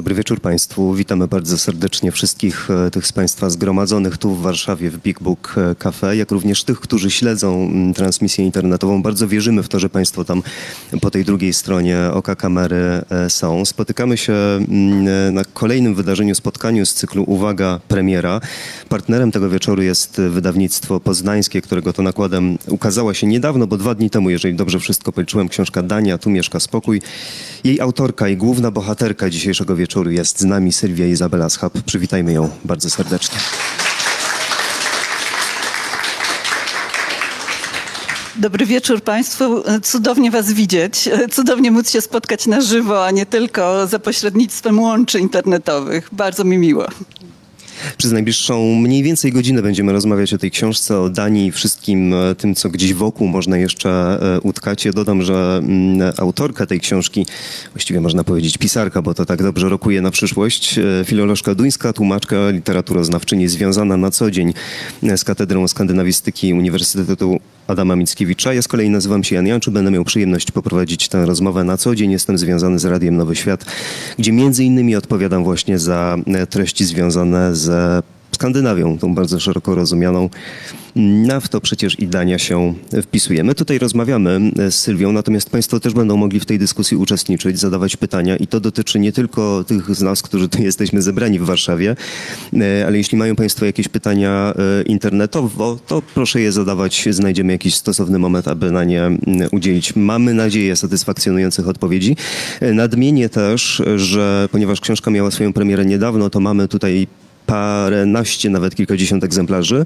Dobry wieczór Państwu. Witamy bardzo serdecznie wszystkich e, tych z Państwa zgromadzonych tu w Warszawie w Big Book e, Cafe, jak również tych, którzy śledzą mm, transmisję internetową. Bardzo wierzymy w to, że Państwo tam po tej drugiej stronie oka kamery e, są. Spotykamy się mm, na kolejnym wydarzeniu, spotkaniu z cyklu Uwaga Premiera. Partnerem tego wieczoru jest wydawnictwo poznańskie, którego to nakładem ukazała się niedawno, bo dwa dni temu, jeżeli dobrze wszystko policzyłem, książka Dania, Tu mieszka spokój. Jej autorka i główna bohaterka dzisiejszego wieczoru jest z nami Sylwia Izabela Schab. Przywitajmy ją bardzo serdecznie. Dobry wieczór Państwu. Cudownie Was widzieć. Cudownie móc się spotkać na żywo, a nie tylko za pośrednictwem łączy internetowych. Bardzo mi miło. Przez najbliższą mniej więcej godzinę będziemy rozmawiać o tej książce, o Danii i wszystkim e, tym, co gdzieś wokół można jeszcze e, utkać. Ja dodam, że mm, autorka tej książki, właściwie można powiedzieć pisarka, bo to tak dobrze rokuje na przyszłość, e, filolożka duńska, tłumaczka, literaturoznawczyni związana na co dzień z Katedrą Skandynawistyki Uniwersytetu Adama Mickiewicza. Ja z kolei nazywam się Jan Janczu, będę miał przyjemność poprowadzić tę rozmowę na co dzień. Jestem związany z Radiem Nowy Świat, gdzie między innymi odpowiadam właśnie za treści związane z Skandynawią, tą bardzo szeroko rozumianą. Na w to przecież i Dania się wpisuje. My tutaj rozmawiamy z Sylwią, natomiast Państwo też będą mogli w tej dyskusji uczestniczyć, zadawać pytania i to dotyczy nie tylko tych z nas, którzy tu jesteśmy zebrani w Warszawie, e, ale jeśli mają Państwo jakieś pytania e, internetowo, to proszę je zadawać. Znajdziemy jakiś stosowny moment, aby na nie udzielić, mamy nadzieję, satysfakcjonujących odpowiedzi. E, nadmienię też, że ponieważ książka miała swoją premierę niedawno, to mamy tutaj paręnaście, nawet kilkadziesiąt egzemplarzy.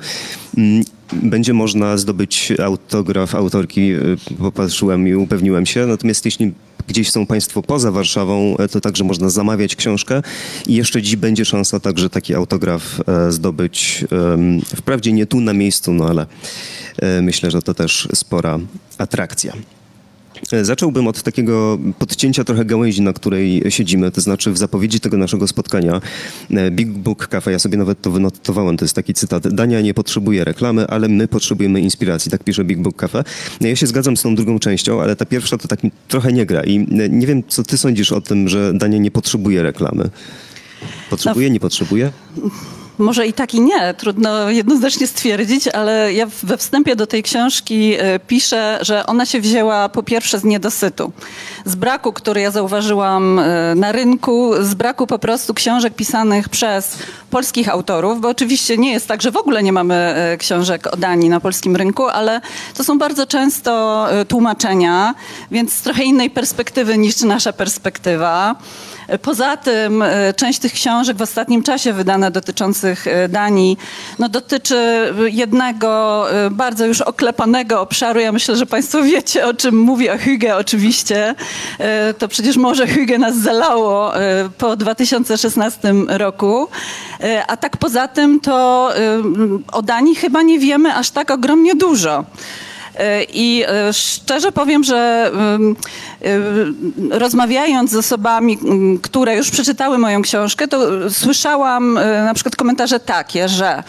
Mm, będzie można zdobyć autograf autorki, y, popatrzyłem i upewniłem się. Natomiast jeśli gdzieś są Państwo poza Warszawą, e, to także można zamawiać książkę i jeszcze dziś będzie szansa także taki autograf e, zdobyć. Wprawdzie nie tu na miejscu, no ale e, myślę, że to też spora atrakcja. E, zacząłbym od takiego podcięcia trochę gałęzi, na której siedzimy, to znaczy w zapowiedzi tego naszego spotkania e, Big Book Cafe, ja sobie nawet to wynotowałem, to jest taki cytat, Dania nie potrzebuje reklamy, ale my potrzebujemy inspiracji, tak pisze Big Book Cafe. No ja się zgadzam z tą drugą częścią, ale ta pierwsza to tak trochę nie gra i e, nie wiem, co ty sądzisz o tym, że Dania nie potrzebuje reklamy. Potrzebuje, nie potrzebuje? Może i tak i nie, trudno jednoznacznie stwierdzić, ale ja we wstępie do tej książki e, piszę, że ona się wzięła po pierwsze z niedosytu, z braku, który ja zauważyłam e, na rynku, z braku po prostu książek pisanych przez polskich autorów, bo oczywiście nie jest tak, że w ogóle nie mamy e, książek o Danii na polskim rynku, ale to są bardzo często tłumaczenia, więc z trochę innej perspektywy niż nasza perspektywa. Poza tym e, część tych książek w ostatnim czasie wydane dotyczących e, Danii no, dotyczy jednego e, bardzo już oklepanego obszaru. Ja myślę, że Państwo wiecie, o czym mówię, o Hygge oczywiście. To przecież Morze Hygge nas zalało po 2016 roku. A tak poza tym to o Danii chyba nie wiemy aż tak ogromnie dużo. I szczerze powiem, że rozmawiając z osobami, które już przeczytały moją książkę, to słyszałam na przykład komentarze takie, że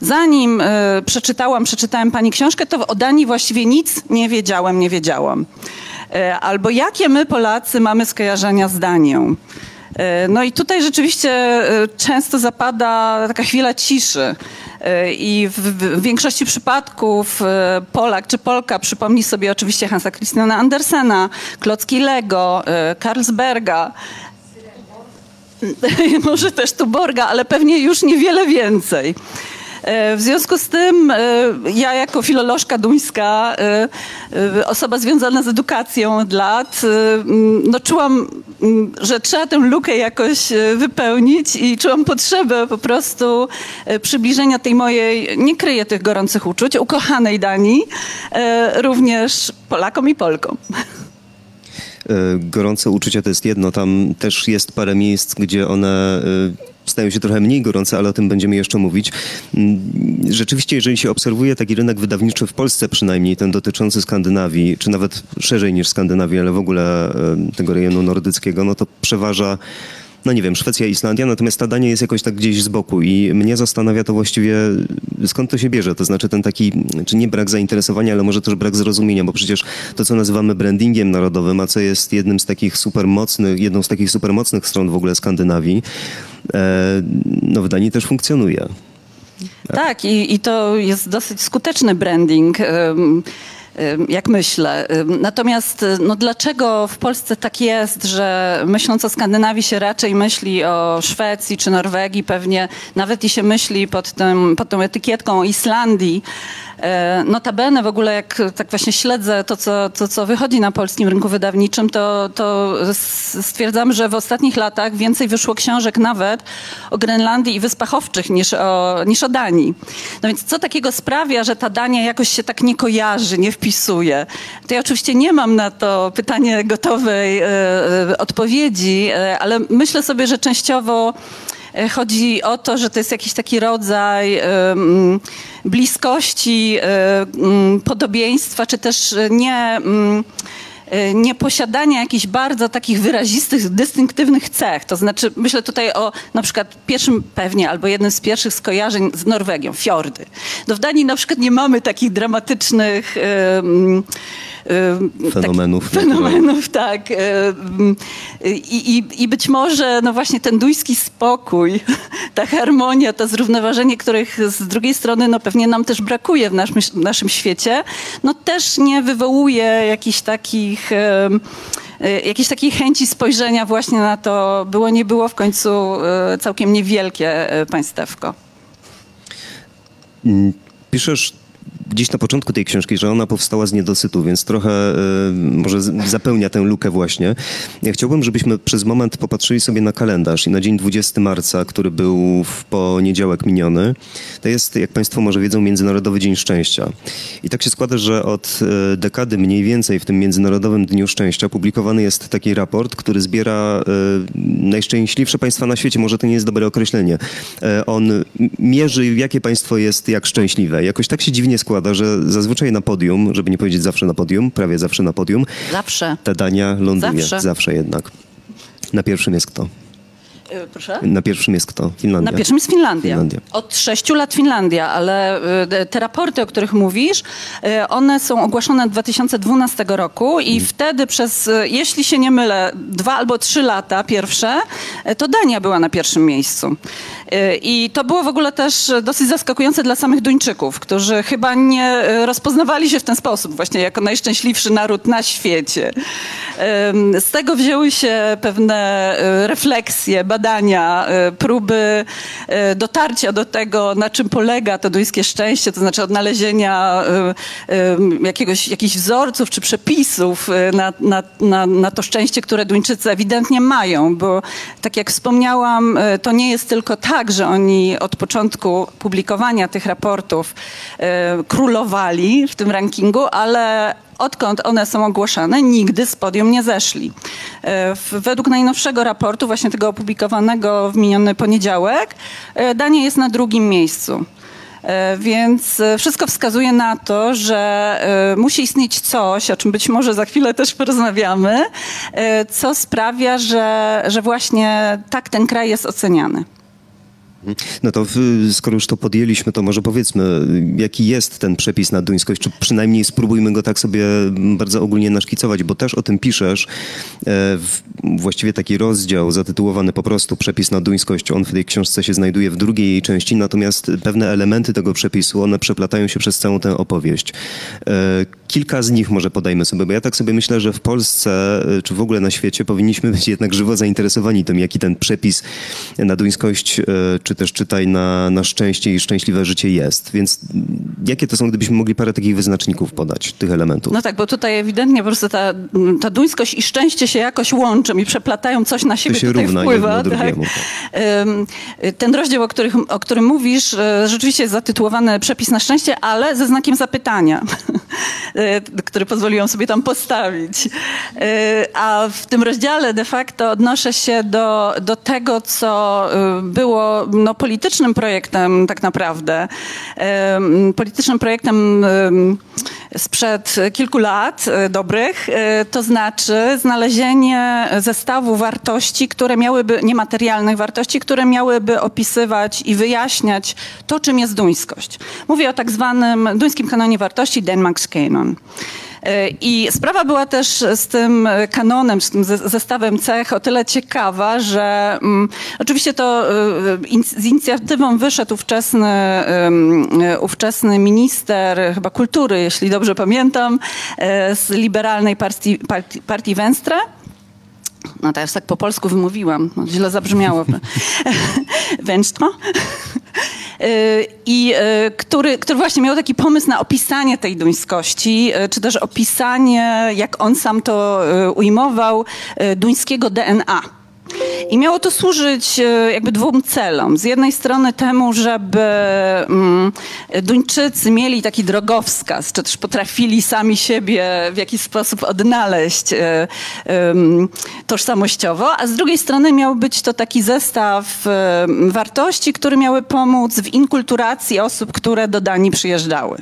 zanim przeczytałam, przeczytałem pani książkę, to o Danii właściwie nic nie wiedziałem, nie wiedziałam. Albo jakie my Polacy mamy skojarzenia z Danią. No i tutaj rzeczywiście często zapada taka chwila ciszy. I w, większości przypadków e, Polak czy Polka przypomni sobie oczywiście Hansa Christiana Andersena, Klocki Lego, e, Carlsberga, może też tu Borga, ale pewnie już niewiele więcej. E, w związku z tym ja jako filolożka duńska, osoba związana z edukacją od lat, no czułam że trzeba tę lukę jakoś e, wypełnić i czułam potrzebę po prostu e, przybliżenia tej mojej, nie kryję tych gorących uczuć, ukochanej Danii, e, również Polakom i Polkom. gorące uczucia to jest jedno, tam też jest parę miejsc, gdzie one stają się trochę mniej gorące, ale o tym będziemy jeszcze mówić. Mm, rzeczywiście, jeżeli się obserwuje taki rynek wydawniczy w Polsce przynajmniej, ten dotyczący Skandynawii, czy nawet szerzej niż Skandynawii, ale w ogóle tego rejonu nordyckiego, no to przeważa no nie wiem, Szwecja, Islandia, natomiast ta Dania jest jakoś tak gdzieś z boku i mnie zastanawia to właściwie, skąd to się bierze, to znaczy ten taki, czy nie brak zainteresowania, ale może też brak zrozumienia, bo przecież to, co nazywamy brandingiem narodowym, a co jest jednym z takich supermocnych, jedną z takich supermocnych stron w ogóle Skandynawii, no w Danii też funkcjonuje. Tak, i, i to jest dosyć skuteczny branding jak myślę. Natomiast no dlaczego w Polsce tak jest, że myśląc o Skandynawii się raczej myśli o Szwecji czy Norwegii, pewnie nawet i się myśli pod, tym, pod tą etykietką Islandii, E, notabene w ogóle jak tak właśnie śledzę to, co, to, co wychodzi na polskim rynku wydawniczym, to, to stwierdzam, że w ostatnich latach więcej wyszło książek nawet o Grenlandii i Wyspach Owczych niż o, niż o Danii. No więc co takiego sprawia, że ta Dania jakoś się tak nie kojarzy, nie wpisuje? To ja oczywiście nie mam na to pytanie gotowej e, e odpowiedzi, e, ale myślę sobie, że częściowo E, chodzi o to, że to jest jakiś taki rodzaj bliskości, e, podobieństwa, czy też nie e, nieposiadania jakichś bardzo takich wyrazistych, dystynktywnych cech. To znaczy, myślę tutaj o na przykład pierwszym pewnie, albo jednym z pierwszych skojarzeń z Norwegią, fiordy. No w Danii na przykład nie mamy takich dramatycznych fenomenów. Tak, fenomenów, tak. I, i, I być może no właśnie ten duński spokój, ta harmonia, to zrównoważenie, których z drugiej strony no pewnie nam też brakuje w naszym, naszym świecie, no też nie wywołuje jakichś takich e, jakiejś takiej chęci spojrzenia właśnie na to było, nie było w końcu e, całkiem niewielkie e, państewko. Piszesz gdzieś na początku tej książki, że ona powstała z niedosytu, więc trochę y, może zapełnia tę lukę właśnie. Ja chciałbym, żebyśmy przez moment popatrzyli sobie na kalendarz i na dzień 20 marca, który był w poniedziałek miniony, to jest, jak Państwo może wiedzą, Międzynarodowy Dzień Szczęścia. I tak się składa, że od y, dekady mniej więcej w tym Międzynarodowym Dniu Szczęścia publikowany jest taki raport, który zbiera y, najszczęśliwsze państwa na świecie. Może to nie jest dobre określenie. On mierzy, jakie państwo jest jak szczęśliwe. Jakoś tak się dziwnie składa, składa, że zazwyczaj na podium, żeby nie powiedzieć zawsze na podium, prawie zawsze na podium. Zawsze. Ta Dania ląduje. Zawsze. zawsze jednak. Na pierwszym jest kto? E, proszę? Na pierwszym jest kto? Finlandia. Na pierwszym jest Finlandia. Finlandia. Od sześciu lat Finlandia, ale e, te raporty, o których mówisz, e, one są ogłaszane od 2012 roku i hmm. wtedy przez, jeśli się nie mylę, dwa albo trzy lata pierwsze, to Dania była na pierwszym miejscu. I to było w ogóle też dosyć zaskakujące dla samych Duńczyków, którzy chyba nie rozpoznawali się w ten sposób właśnie jako najszczęśliwszy naród na świecie. Z tego wzięły się pewne refleksje, badania, próby dotarcia do tego, na czym polega to duńskie szczęście, to znaczy odnalezienia jakiegoś, jakichś wzorców czy przepisów na, na, na, na to szczęście, które Duńczycy ewidentnie mają, bo tak jak wspomniałam, to nie jest tylko tak, że oni od początku publikowania tych raportów królowali w tym rankingu, ale odkąd one są ogłoszone, nigdy z podium nie zeszli. E, według najnowszego raportu, właśnie tego opublikowanego w miniony poniedziałek, e, Dania jest na drugim miejscu. E, więc wszystko wskazuje na to, że musi istnieć coś, o czym być może za chwilę też porozmawiamy, co sprawia, że, że właśnie tak ten kraj jest oceniany. No to skoro już to podjęliśmy, to może powiedzmy, jaki jest ten przepis na duńskość, czy przynajmniej spróbujmy go tak sobie bardzo ogólnie naszkicować, bo też o tym piszesz. E, właściwie taki rozdział zatytułowany po prostu Przepis na duńskość, on w tej książce się znajduje w drugiej jej części, natomiast pewne elementy tego przepisu, one przeplatają się przez całą tę opowieść. E, kilka z nich może podajmy sobie, bo ja tak sobie myślę, że w Polsce, e, czy w ogóle na świecie powinniśmy być jednak żywo zainteresowani tym, jaki ten przepis na duńskość czy też czytaj na, na szczęście i szczęśliwe życie jest. Więc jakie to są, gdybyśmy mogli parę takich wyznaczników podać, tych elementów? No tak, bo tutaj ewidentnie po prostu ta, ta duńskość i szczęście się jakoś łączą i przeplatają, coś na siebie to się tutaj równa wpływa. Tak? Tak. Ten rozdział, o, których, o którym mówisz, e, rzeczywiście jest zatytułowany Przepis na szczęście, ale ze znakiem zapytania. który pozwoliłam sobie tam postawić. A w tym rozdziale de facto odnoszę się do, do tego, co było no, politycznym projektem tak naprawdę. Politycznym projektem sprzed kilku lat dobrych, to znaczy znalezienie zestawu wartości, które miałyby, niematerialnych wartości, które miałyby opisywać i wyjaśniać to, czym jest duńskość. Mówię o tak zwanym duńskim kanonie wartości, Denmark's Canon. E, I sprawa była też z tym kanonem, z tym zestawem cech o tyle ciekawa, że um, oczywiście to um, z inicjatywą wyszedł ówczesny, um, ówczesny minister chyba kultury, jeśli dobrze pamiętam, z liberalnej partii, partii, partii Venstre. No teraz tak po polsku wymówiłam, no, źle zabrzmiało. Wenstre. I który, który właśnie miał taki pomysł na opisanie tej duńskości, czy też opisanie, jak on sam to ujmował, duńskiego DNA. I miało to służyć e, jakby dwóm celom. Z jednej strony temu, żeby mm, Duńczycy mieli taki drogowskaz, czy też potrafili sami siebie w jakiś sposób odnaleźć e, tożsamościowo, a z drugiej strony miał być to taki zestaw wartości, które miały pomóc w inkulturacji osób, które do Danii przyjeżdżały.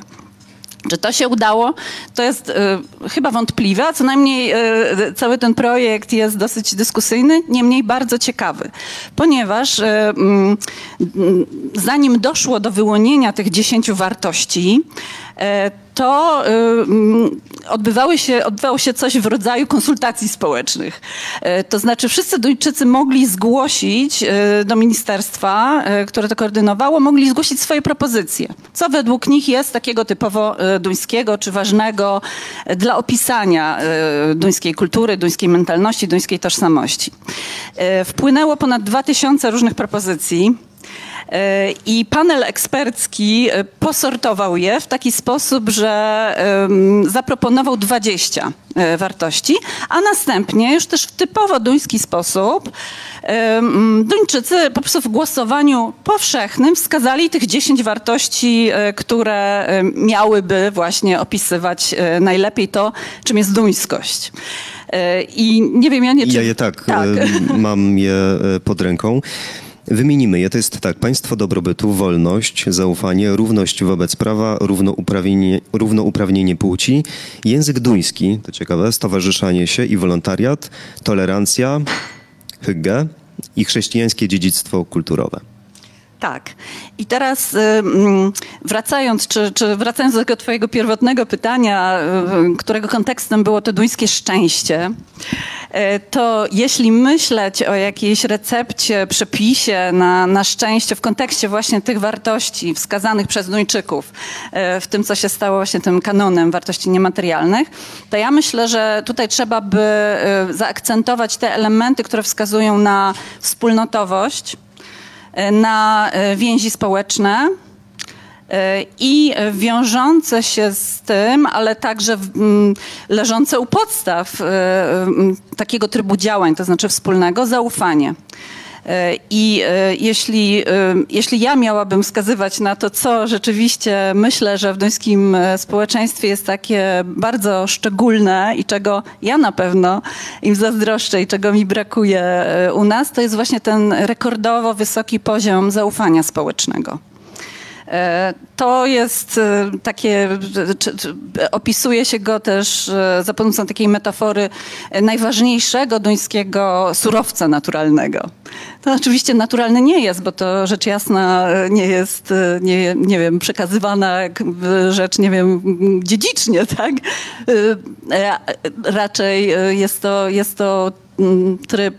Czy to się udało? To jest y, chyba wątpliwe, a co najmniej y, cały ten projekt jest dosyć dyskusyjny, niemniej bardzo ciekawy, ponieważ y, zanim doszło do wyłonienia tych dziesięciu wartości, to odbywały się, odbywało się coś w rodzaju konsultacji społecznych. E, to znaczy wszyscy Duńczycy mogli zgłosić e, do ministerstwa, które to koordynowało, mogli zgłosić swoje propozycje. Co według nich jest takiego typowo duńskiego czy ważnego dla opisania duńskiej kultury, duńskiej mentalności, duńskiej tożsamości. Wpłynęło ponad 2000 różnych propozycji. I panel ekspercki e, posortował je w taki sposób, że zaproponował 20 e, wartości, a następnie już też w typowo duński sposób Duńczycy po prostu w głosowaniu powszechnym wskazali tych 10 wartości, e, które miałyby właśnie opisywać najlepiej to, czym jest duńskość. I nie wiem, ja nie... Czy... Ja je tak, tak. mam je pod ręką. Wymienimy je. To jest tak, państwo dobrobytu, wolność, zaufanie, równość wobec prawa, równouprawnienie, równouprawnienie płci, język duński, to ciekawe, stowarzyszanie się i wolontariat, tolerancja, hygge i chrześcijańskie dziedzictwo kulturowe. Tak. I teraz wracając, czy, czy wracając do tego twojego pierwotnego pytania, którego kontekstem było to duńskie szczęście, e, to jeśli myśleć o jakiejś recepcie, przepisie na, na szczęście w kontekście właśnie tych wartości wskazanych przez Duńczyków, e, w tym, co się stało właśnie tym kanonem wartości niematerialnych, to ja myślę, że tutaj trzeba by e, zaakcentować te elementy, które wskazują na wspólnotowość, na e, więzi społeczne e, i wiążące się z tym, ale także leżące u podstaw e, takiego trybu działań, to znaczy wspólnego zaufanie. E, I e, jeśli, e, jeśli ja miałabym wskazywać na to, co rzeczywiście myślę, że w duńskim społeczeństwie jest takie bardzo szczególne i czego ja na pewno im zazdroszczę i czego mi brakuje u nas, to jest właśnie ten rekordowo wysoki poziom zaufania społecznego. E, to jest e, takie, opisuje się go też e, za pomocą takiej metafory najważniejszego duńskiego surowca naturalnego. To oczywiście naturalny nie jest, bo to rzecz jasna nie jest, nie, nie wiem, przekazywana rzecz, nie wiem, dziedzicznie, tak? Raczej jest to, jest to mm, tryb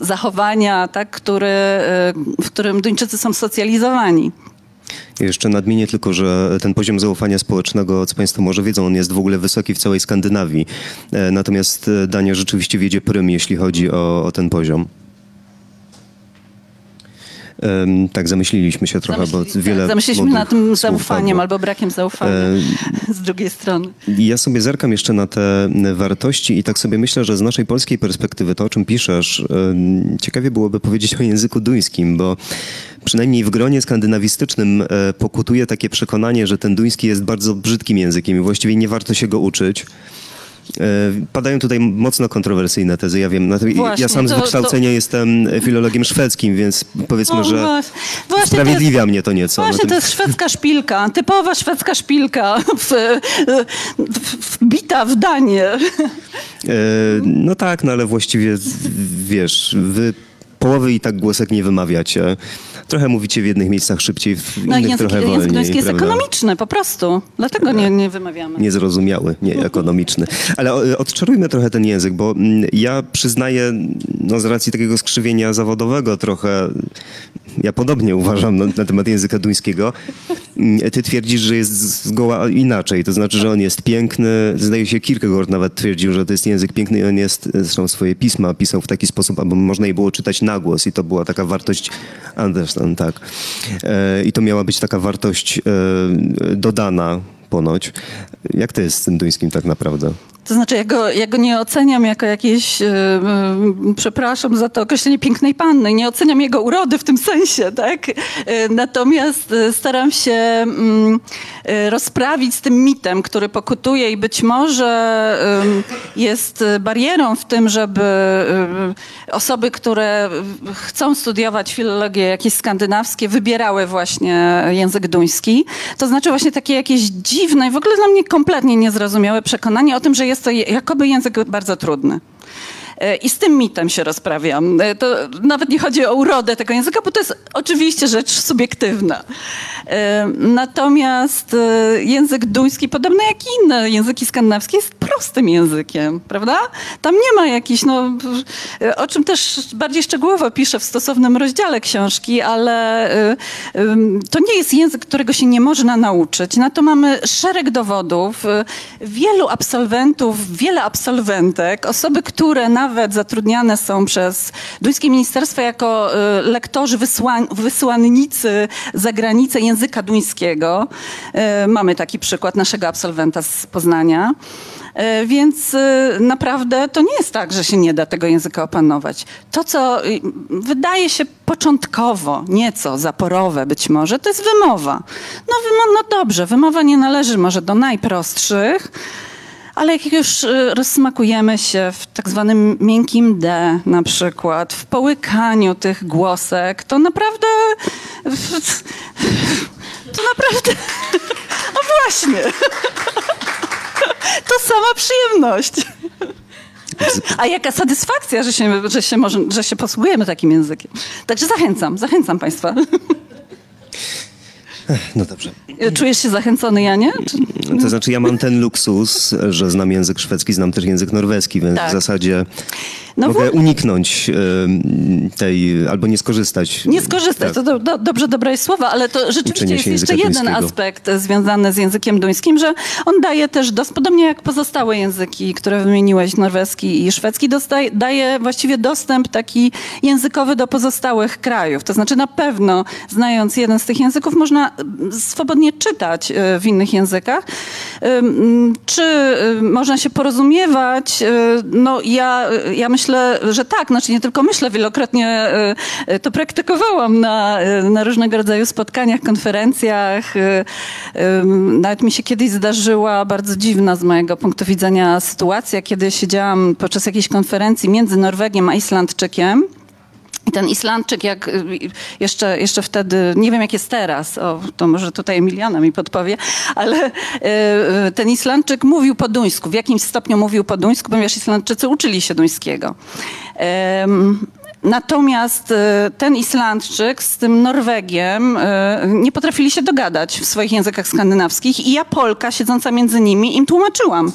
zachowania, tak, który, w którym Duńczycy są socjalizowani. Jeszcze nadmienię tylko, że ten poziom zaufania społecznego, co Państwo może wiedzą, on jest w ogóle wysoki w całej Skandynawii. E, natomiast e, Dania rzeczywiście wiedzie prym, jeśli chodzi o, o ten poziom. Tak zamyśliliśmy się trochę, bo wiele tak, Zamyśliliśmy na tym zaufaniem albo brakiem zaufania z drugiej strony. Ja sobie zerkam jeszcze na te wartości i tak sobie myślę, że z naszej polskiej perspektywy to, o czym piszesz, ciekawie byłoby powiedzieć o języku duńskim, bo przynajmniej w gronie skandynawistycznym e, pokutuje takie przekonanie, że ten duński jest bardzo brzydkim językiem i właściwie nie warto się go uczyć. E, padają tutaj mocno kontrowersyjne tezy, ja wiem. Właśnie, ja sam z wykształcenia to... jestem filologiem szwedzkim, więc powiedzmy, no, że właśnie sprawiedliwia jest, mnie to nieco. Właśnie to jest szwedzka szpilka, typowa szwedzka szpilka, w, wbita w danie. E, no tak, no ale właściwie wiesz, wy połowy i tak głosek nie wymawiacie. Trochę mówicie w jednych miejscach szybciej, w no, innych język, trochę wolniej. Język duński jest ekonomiczny po prostu, dlatego nie, nie wymawiamy. Niezrozumiały, nie ekonomiczny. Ale odczarujmy trochę ten język, bo mm, ja przyznaję, no z racji takiego skrzywienia zawodowego trochę, ja podobnie uważam na, na temat języka duńskiego. Mm, ty twierdzisz, że jest zgoła inaczej, to znaczy, że on jest piękny. Zdaje się, Kierkegaard nawet twierdził, że to jest język piękny i on jest, zresztą swoje pisma pisał w taki sposób, aby można je było czytać na głos i to była taka wartość Anderson, tak. E, I to miała być taka wartość e, dodana ponoć. Jak to jest z tym duńskim tak naprawdę? To znaczy, ja go, ja go nie oceniam jako jakieś, yy, yy, przepraszam za to określenie pięknej panny, nie oceniam jego urody w tym sensie, tak? Yy, natomiast staram się mm, rozprawić z tym mitem, który pokutuje i być może jest barierą w tym, żeby osoby, które chcą studiować filologię jakieś skandynawskie, wybierały właśnie język duński. To znaczy właśnie takie jakieś dziwne i w ogóle dla mnie kompletnie niezrozumiałe przekonanie o tym, że jest to jakoby język bardzo trudny. E, I z tym mitem się rozprawiam. E, to nawet nie chodzi o urodę tego języka, bo to jest oczywiście rzecz subiektywna. E, natomiast język duński, podobny jak inne języki skandynawskie, jest prostym językiem, prawda? Tam nie ma jakichś, no, o czym też bardziej szczegółowo piszę w stosownym rozdziale książki, ale to nie jest język, którego się nie można nauczyć. Na to mamy szereg dowodów. Wielu absolwentów, wiele absolwentek, osoby, które nawet nawet zatrudniane są przez duńskie ministerstwo jako y, lektorzy wysłań, wysłannicy za granicę języka duńskiego. Y, mamy taki przykład naszego absolwenta z Poznania. Y, więc naprawdę to nie jest tak, że się nie da tego języka opanować. To, co wydaje się początkowo nieco zaporowe być może, to jest wymowa. No, wymo no dobrze, wymowa nie należy może do najprostszych, ale jak już y, rozsmakujemy się w tak zwanym miękkim D na przykład, w połykaniu tych głosek, to naprawdę... To naprawdę... No właśnie. To sama przyjemność. A jaka satysfakcja, że się, że się, może, że się posługujemy takim językiem. Także zachęcam, zachęcam Państwa. No dobrze. Czujesz się zachęcony, Janie? Czy... To znaczy ja mam ten luksus, że znam język szwedzki, znam też język norweski, więc tak. w zasadzie no mogę w... uniknąć tej, albo nie skorzystać. Nie skorzystać, tak. to do, do, dobrze dobre słowa, ale to rzeczywiście jest jeszcze jeden aspekt związany z językiem duńskim, że on daje też, dos, podobnie jak pozostałe języki, które wymieniłeś, norweski i szwedzki, dostaje, daje właściwie dostęp taki językowy do pozostałych krajów. To znaczy na pewno, znając jeden z tych języków, można swobodnie czytać e, w innych językach. Czy e, można się porozumiewać? E, no ja, ja myślę, że tak. Znaczy nie tylko myślę, wielokrotnie to praktykowałam na, na różnego rodzaju spotkaniach, konferencjach. Nawet mi się kiedyś zdarzyła bardzo dziwna z mojego punktu widzenia sytuacja, kiedy siedziałam podczas jakiejś konferencji między Norwegiem a Islandczykiem. I ten Islandczyk, jak y, jeszcze, jeszcze wtedy, nie wiem jak jest teraz, o, to może tutaj Emiliana mi podpowie, ale y, y, ten Islandczyk mówił po duńsku, w jakimś stopniu mówił po duńsku, ponieważ Islandczycy uczyli się duńskiego. Natomiast ten Islandczyk z tym Norwegiem nie potrafili się dogadać w swoich językach skandynawskich i ja, Polka, siedząca między nimi, im tłumaczyłam.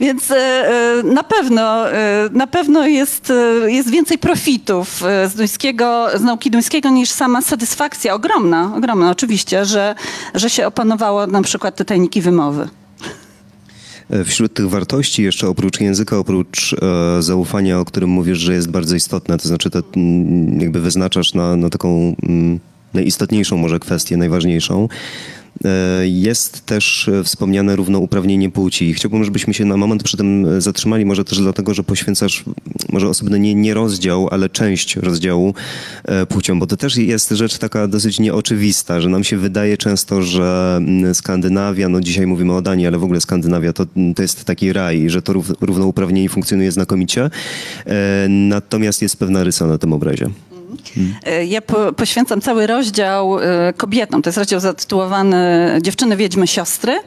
Więc e, e, na pewno, e, na pewno jest, jest więcej profitów z, duńskiego, z nauki duńskiego niż sama satysfakcja. Ogromna, ogromna. Oczywiście, że, że się opanowało na przykład te tajniki wymowy. Wśród tych wartości jeszcze oprócz języka, oprócz e, zaufania, o którym mówisz, że jest bardzo istotne, to znaczy to jakby wyznaczasz na, na taką mm, najistotniejszą może kwestię, najważniejszą, jest też wspomniane równouprawnienie płci. Chciałbym, żebyśmy się na moment przy tym zatrzymali, może też dlatego, że poświęcasz może osobny nie, nie rozdział, ale część rozdziału e, płcią, bo to też jest rzecz taka dosyć nieoczywista, że nam się wydaje często, że Skandynawia, no dzisiaj mówimy o Danii, ale w ogóle Skandynawia to, to jest taki raj, że to równouprawnienie funkcjonuje znakomicie, e, natomiast jest pewna rysa na tym obrazie. E, ja po, poświęcam cały rozdział e, kobietom. To jest rozdział zatytułowany Dziewczyny, Wiedźmy, Siostry.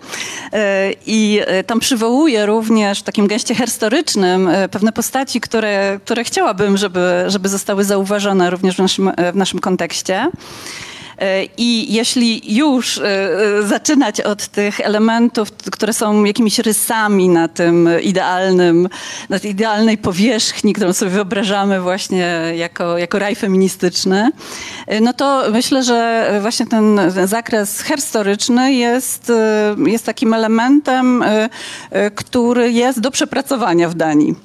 E, I tam przywołuję również w takim geście historycznym pewne postaci, które, które chciałabym, żeby, żeby zostały zauważone również w naszym, w naszym kontekście. E, I jeśli już e, e, zaczynać od tych elementów, które są jakimiś rysami na tym idealnym, na tej idealnej powierzchni, którą sobie wyobrażamy właśnie jako, jako raj feministyczny, no to myślę, że właśnie ten zakres herstoryczny jest, jest takim elementem, który jest do przepracowania w Danii.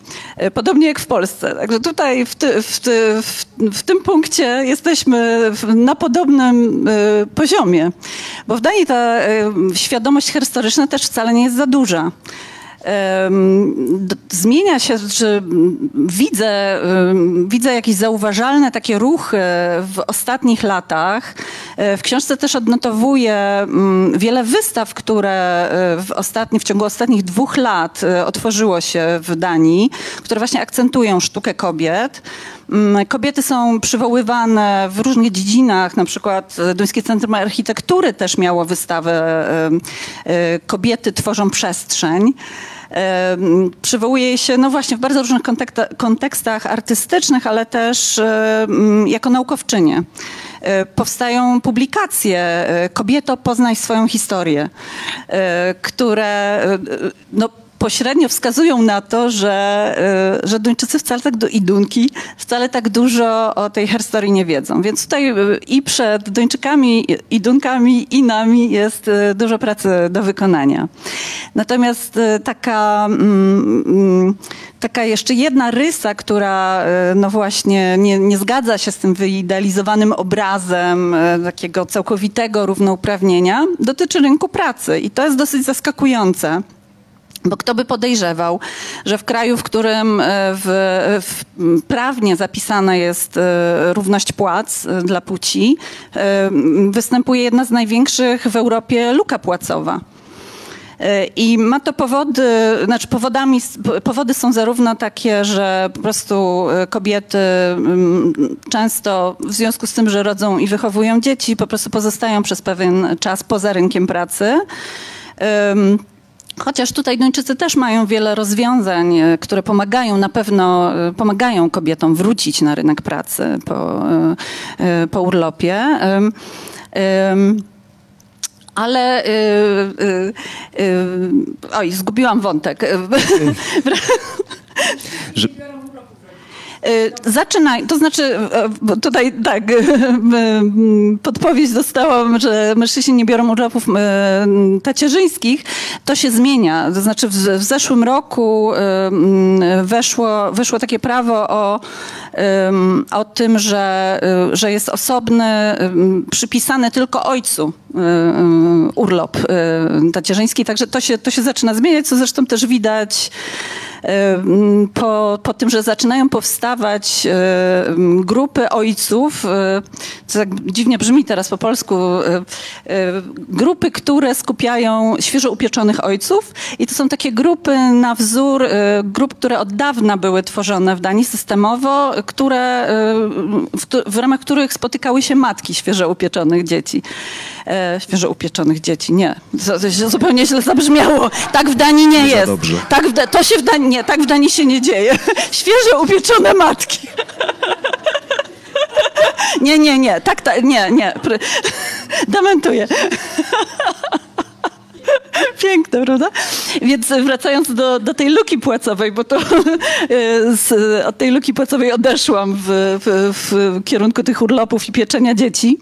Podobnie jak w Polsce. Także tutaj w, ty, w, ty, w, w tym punkcie jesteśmy na podobnym Y, poziomie. Bo w Danii ta y, świadomość historyczna też wcale nie jest za duża zmienia się, że widzę, widzę jakieś zauważalne takie ruchy w ostatnich latach. E, w książce też odnotowuję mm, wiele wystaw, które e, w, ostatni, w ciągu ostatnich dwóch lat e, otworzyło się w Danii, które właśnie akcentują sztukę kobiet. Mm, kobiety są przywoływane w różnych dziedzinach, na przykład Duńskie Centrum Architektury też miało wystawę Kobiety tworzą przestrzeń. Przywołuje się, no właśnie, w bardzo różnych kontekstach artystycznych, ale też jako naukowczynie. E, powstają publikacje e, Kobieto, poznaj swoją historię, e, które no, pośrednio wskazują na to, że, że Duńczycy wcale tak do Idunki, wcale tak dużo o tej historii nie wiedzą. Więc tutaj i przed Duńczykami, Idunkami, i nami jest dużo pracy do wykonania. Natomiast taka mm, mm, taka jeszcze jedna rysa, która no właśnie nie, nie zgadza się z tym wyidealizowanym obrazem takiego całkowitego równouprawnienia, dotyczy rynku pracy. I to jest dosyć zaskakujące. Bo kto by podejrzewał, że w kraju, w którym e, w, w prawnie zapisana jest równość płac dla płci, występuje jedna z największych w Europie luka płacowa. I ma to powody, znaczy powodami, powody są zarówno takie, że po prostu e, kobiety często w związku z tym, że rodzą i wychowują dzieci, po prostu pozostają przez pewien czas poza rynkiem pracy. Chociaż tutaj Duńczycy też mają wiele rozwiązań, e, które pomagają na pewno, e, pomagają kobietom wrócić na rynek pracy po, po urlopie. Ale. Oj, zgubiłam wątek. Że... Y, zaczynaj, to znaczy y, tutaj tak, y, podpowiedź dostałam, że mężczyźni nie biorą urlopów tacierzyńskich. To się zmienia. To znaczy w, w zeszłym roku weszło, weszło takie prawo o, o tym, że, że jest osobny, przypisany tylko ojcu urlop tacierzyński. Także to się, to się zaczyna zmieniać, co zresztą też widać po, po tym, że zaczynają powstawać grupy ojców, co tak dziwnie brzmi teraz po polsku, grupy, które skupiają świeżo upieczonych ojców i to są takie grupy na wzór grup, które od dawna były tworzone w Danii systemowo, które, w, w ramach których spotykały się matki świeżo upieczonych dzieci. Świeżo upieczonych dzieci, nie. Zupełnie źle zabrzmiało. Tak w Danii nie, nie jest. Tak w, to się w Danii nie, tak w Danii się nie dzieje. Świeże upieczone matki. Nie, nie, nie, tak, tak nie, nie. Dementuję. Piękne, prawda? Więc wracając do, do tej luki płacowej, bo to z, od tej luki płacowej odeszłam w, w, w kierunku tych urlopów i pieczenia dzieci,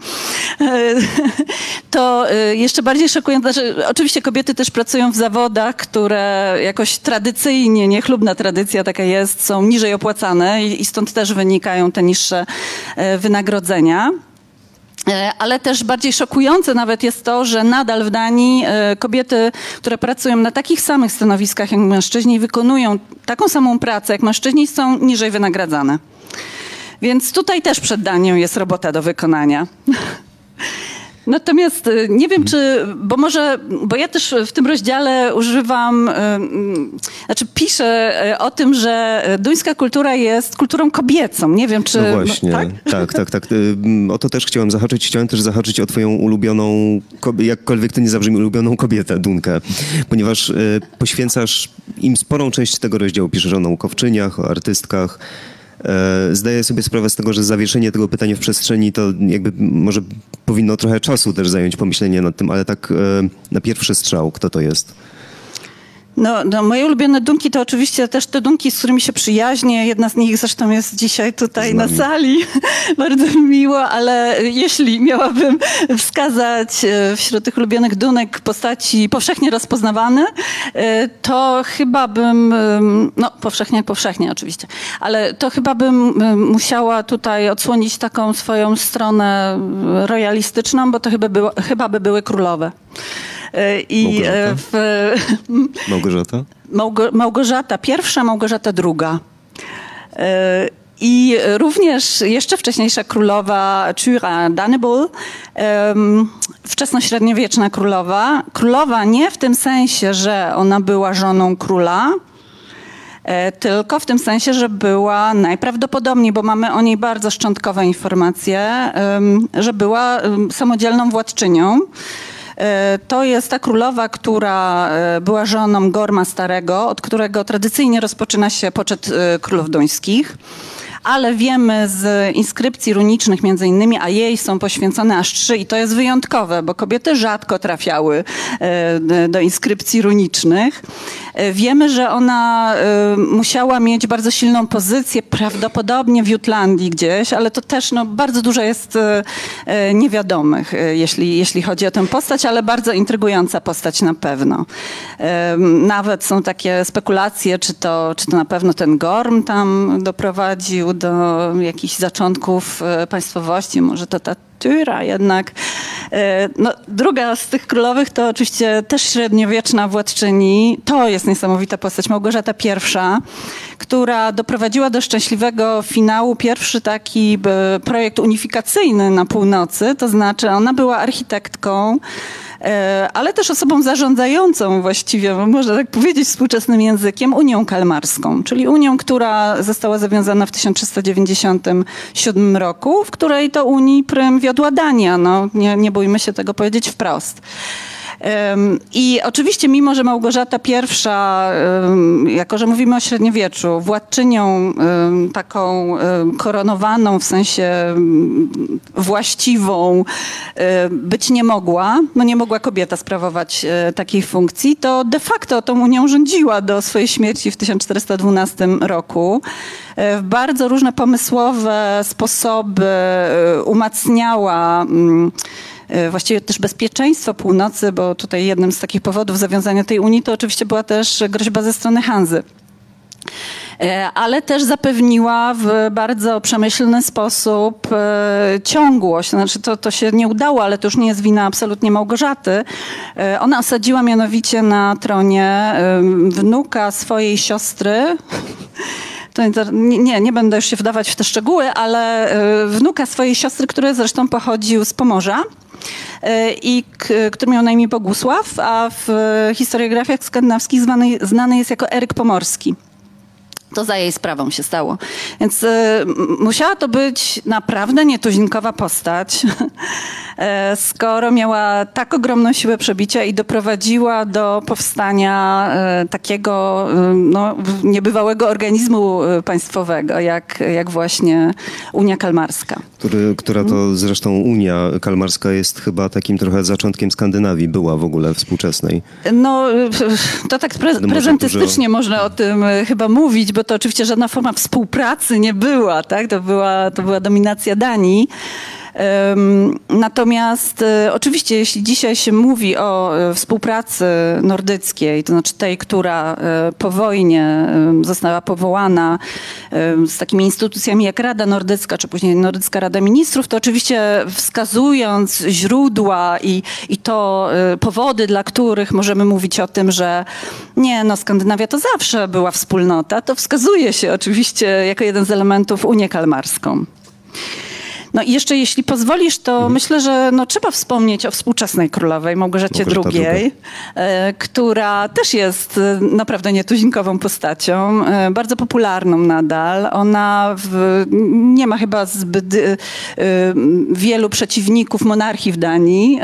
to jeszcze bardziej szokujące, znaczy, oczywiście kobiety też pracują w zawodach, które jakoś tradycyjnie, niechlubna tradycja taka jest, są niżej opłacane i stąd też wynikają te niższe wynagrodzenia. E, ale też bardziej szokujące nawet jest to, że nadal w Danii e, kobiety, które pracują na takich samych stanowiskach jak mężczyźni, wykonują taką samą pracę jak mężczyźni, są niżej wynagradzane. Więc tutaj też przed Danią jest robota do wykonania. Natomiast y, nie wiem, czy, bo może, bo ja też w tym rozdziale używam, y, mm, znaczy piszę y, o tym, że duńska kultura jest kulturą kobiecą. Nie wiem, czy... No właśnie, tak, tak, tak. tak. O to też chciałem zahaczyć. Chciałem też zahaczyć o twoją ulubioną, jakkolwiek to nie zabrzmi, ulubioną kobietę, Dunkę, ponieważ poświęcasz im sporą część tego rozdziału. Piszesz o naukowczyniach, o artystkach, zdaję sobie sprawę z tego, że zawieszenie tego pytania w przestrzeni to jakby może powinno trochę czasu też zająć pomyślenie nad tym, ale tak e, na pierwszy strzał, kto to jest? No, no, moje ulubione dunki to oczywiście też te dunki, z którymi się przyjaźnię. Jedna z nich zresztą jest dzisiaj tutaj na sali. Bardzo mi miło, ale jeśli miałabym wskazać e, wśród tych ulubionych dunek postaci powszechnie rozpoznawane, e, to chyba bym, no powszechnie powszechnie oczywiście, ale to chyba bym musiała tutaj odsłonić taką swoją stronę royalistyczną, bo to chyba, było, chyba by były królowe. E, I e, Małgorzata? W, Małgorzata? Małgo, Małgorzata pierwsza, Małgorzata druga. E, I również jeszcze wcześniejsza królowa Tyra Dannebull, wczesnośredniowieczna królowa. Królowa nie w tym sensie, że ona była żoną króla, tylko w tym sensie, że była najprawdopodobniej, bo mamy o niej bardzo szczątkowe informacje, że była samodzielną władczynią. E, to jest ta królowa, która e, była żoną Gorma Starego, od którego tradycyjnie rozpoczyna się poczet e, królów duńskich ale wiemy z inskrypcji runicznych między innymi, a jej są poświęcone aż trzy i to jest wyjątkowe, bo kobiety rzadko trafiały do inskrypcji runicznych. Wiemy, że ona musiała mieć bardzo silną pozycję, prawdopodobnie w Jutlandii gdzieś, ale to też no, bardzo dużo jest niewiadomych, jeśli, jeśli chodzi o tę postać, ale bardzo intrygująca postać na pewno. Nawet są takie spekulacje, czy to, czy to na pewno ten Gorm tam doprowadził do jakichś zaczątków państwowości, może to ta Tyra jednak. E, no, druga z tych królowych to oczywiście też średniowieczna władczyni. To jest niesamowita postać, Małgorzata I, która doprowadziła do szczęśliwego finału pierwszy taki projekt unifikacyjny na północy, to znaczy ona była architektką, E, ale też osobą zarządzającą właściwie, można tak powiedzieć współczesnym językiem, Unią Kalmarską, czyli Unią, która została zawiązana w 1397 roku, w której to Unii prym wiodła Dania. No, nie, nie bójmy się tego powiedzieć wprost. I oczywiście, mimo że Małgorzata I, jako że mówimy o średniowieczu, władczynią taką koronowaną, w sensie właściwą być nie mogła, no nie mogła kobieta sprawować e, takiej funkcji, to de facto tą Unią rządziła do swojej śmierci w 1412 roku. E, w bardzo różne pomysłowe sposoby e, umacniała E, właściwie też bezpieczeństwo północy, bo tutaj jednym z takich powodów zawiązania tej Unii to oczywiście była też groźba ze strony Hanzy e, ale też zapewniła w bardzo przemyślny sposób e, ciągłość. Znaczy to, to się nie udało, ale to już nie jest wina absolutnie Małgorzaty. Ona osadziła mianowicie na tronie wnuka swojej siostry. To nie, nie będę już się wdawać w te szczegóły, ale wnuka swojej siostry, który zresztą pochodził z Pomorza. E, i który miał na imię Bogusław, a w historiografiach skandynawskich znany, znany jest jako Eryk Pomorski. To za jej sprawą się stało. Więc y, musiała to być naprawdę nietuzinkowa postać, e, skoro miała tak ogromną siłę przebicia i doprowadziła do powstania e, takiego y, no, niebywałego organizmu państwowego, jak, jak właśnie Unia Kalmarska. Który, która to zresztą Unia Kalmarska jest chyba takim trochę zaczątkiem Skandynawii, była w ogóle współczesnej. No, to tak pre prezentystycznie można o tym chyba mówić, bo to oczywiście żadna forma współpracy nie była, tak? To była, to była dominacja Danii. Natomiast e, oczywiście, jeśli dzisiaj się mówi o e, współpracy nordyckiej, to znaczy tej, która e, po wojnie została powołana z takimi instytucjami jak Rada Nordycka, czy później Nordycka Rada Ministrów, to oczywiście wskazując źródła i, i to powody, dla których możemy mówić o tym, że nie, no Skandynawia to zawsze była wspólnota, to wskazuje się oczywiście jako jeden z elementów Unię Kalmarską. No i jeszcze jeśli pozwolisz, to mhm. myślę, że no, trzeba wspomnieć o współczesnej królowej Małgorzacie II, e, która też jest e, naprawdę nietuzinkową postacią, e, bardzo popularną nadal. Ona w, nie ma chyba zbyt wielu przeciwników monarchii w Danii,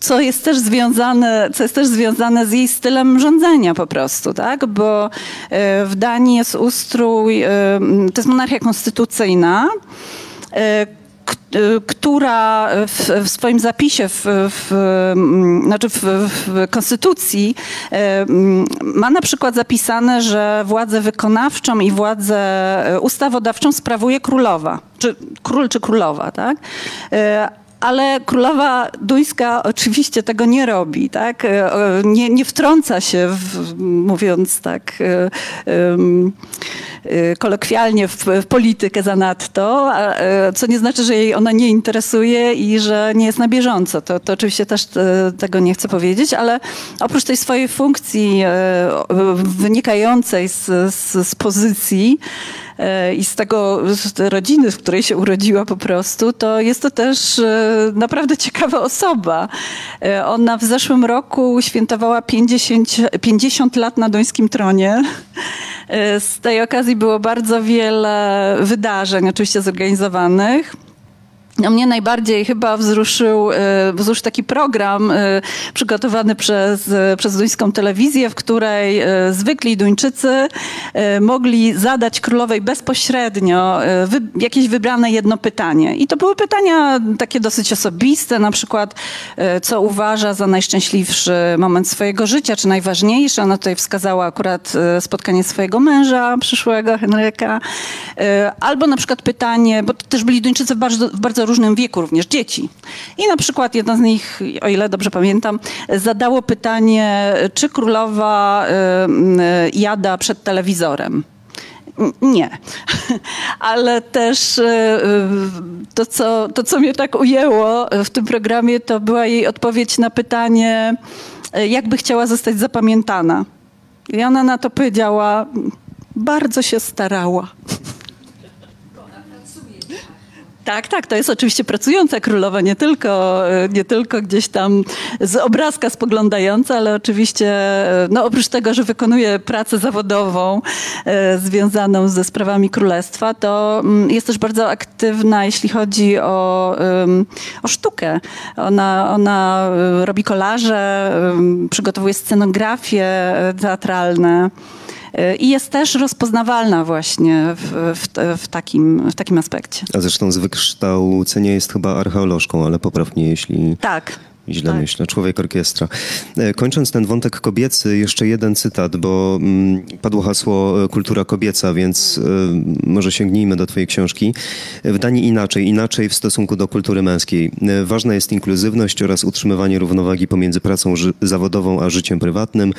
co jest też związane, co jest też związane z jej stylem rządzenia po prostu, tak? Bo w Danii jest ustrój, to jest monarchia konstytucyjna, która w, w, swoim zapisie w, w znaczy w, w, konstytucji e, ma na przykład zapisane, że władzę wykonawczą i władzę ustawodawczą sprawuje królowa, czy król czy królowa, tak? Ale królowa duńska oczywiście tego nie robi, tak? Nie, nie wtrąca się, w, mówiąc tak Y, kolokwialnie w, w politykę zanadto, e, co nie znaczy, że jej ona nie interesuje i że nie jest na bieżąco. To, to oczywiście też e, tego nie chcę powiedzieć, ale oprócz tej swojej funkcji e, wynikającej z, z, z pozycji, i z tego z rodziny, w której się urodziła po prostu, to jest to też naprawdę ciekawa osoba. Ona w zeszłym roku świętowała 50, 50 lat na dońskim tronie. Z tej okazji było bardzo wiele wydarzeń, oczywiście zorganizowanych. No mnie najbardziej chyba wzruszył, e, wzruszył taki program e, przygotowany przez, e, przez duńską telewizję, w której zwykli Duńczycy mogli zadać królowej bezpośrednio jakieś wybrane jedno pytanie. I to były pytania takie dosyć osobiste, na przykład co uważa za najszczęśliwszy moment swojego życia, czy najważniejsze. Ona tutaj wskazała akurat spotkanie swojego męża przyszłego, Henryka. Albo na przykład pytanie, bo też byli Duńczycy w bardzo, w bardzo różnym wieku, również dzieci. I na przykład jedno z nich, o ile dobrze pamiętam, zadało pytanie, czy królowa y, y, jada przed telewizorem. Nie, ale też y, to co, to, co mnie tak ujęło w tym programie, to była jej odpowiedź na pytanie, jakby chciała zostać zapamiętana. I ona na to powiedziała, bardzo się starała. Tak, tak, to jest oczywiście pracująca królowa, nie tylko, e, nie tylko gdzieś tam z obrazka spoglądająca, ale oczywiście, e, no oprócz tego, że wykonuje pracę zawodową e, związaną ze sprawami królestwa, to mm, jest też bardzo aktywna, jeśli chodzi o, o sztukę. Ona, ona robi kolaże, przygotowuje scenografie teatralne. I jest też rozpoznawalna właśnie w, w, w, takim, w takim aspekcie. A zresztą z wykształcenia jest chyba archeolożką, ale poprawnie, jeśli... Tak, Źle tak. myślę, człowiek orkiestra. E, kończąc ten wątek kobiecy, jeszcze jeden cytat, bo mm, padło hasło e, kultura kobieca, więc e, może sięgnijmy do twojej książki. W Danii inaczej, inaczej w stosunku do kultury męskiej. Ważna jest inkluzywność oraz utrzymywanie równowagi pomiędzy pracą zawodową a życiem prywatnym.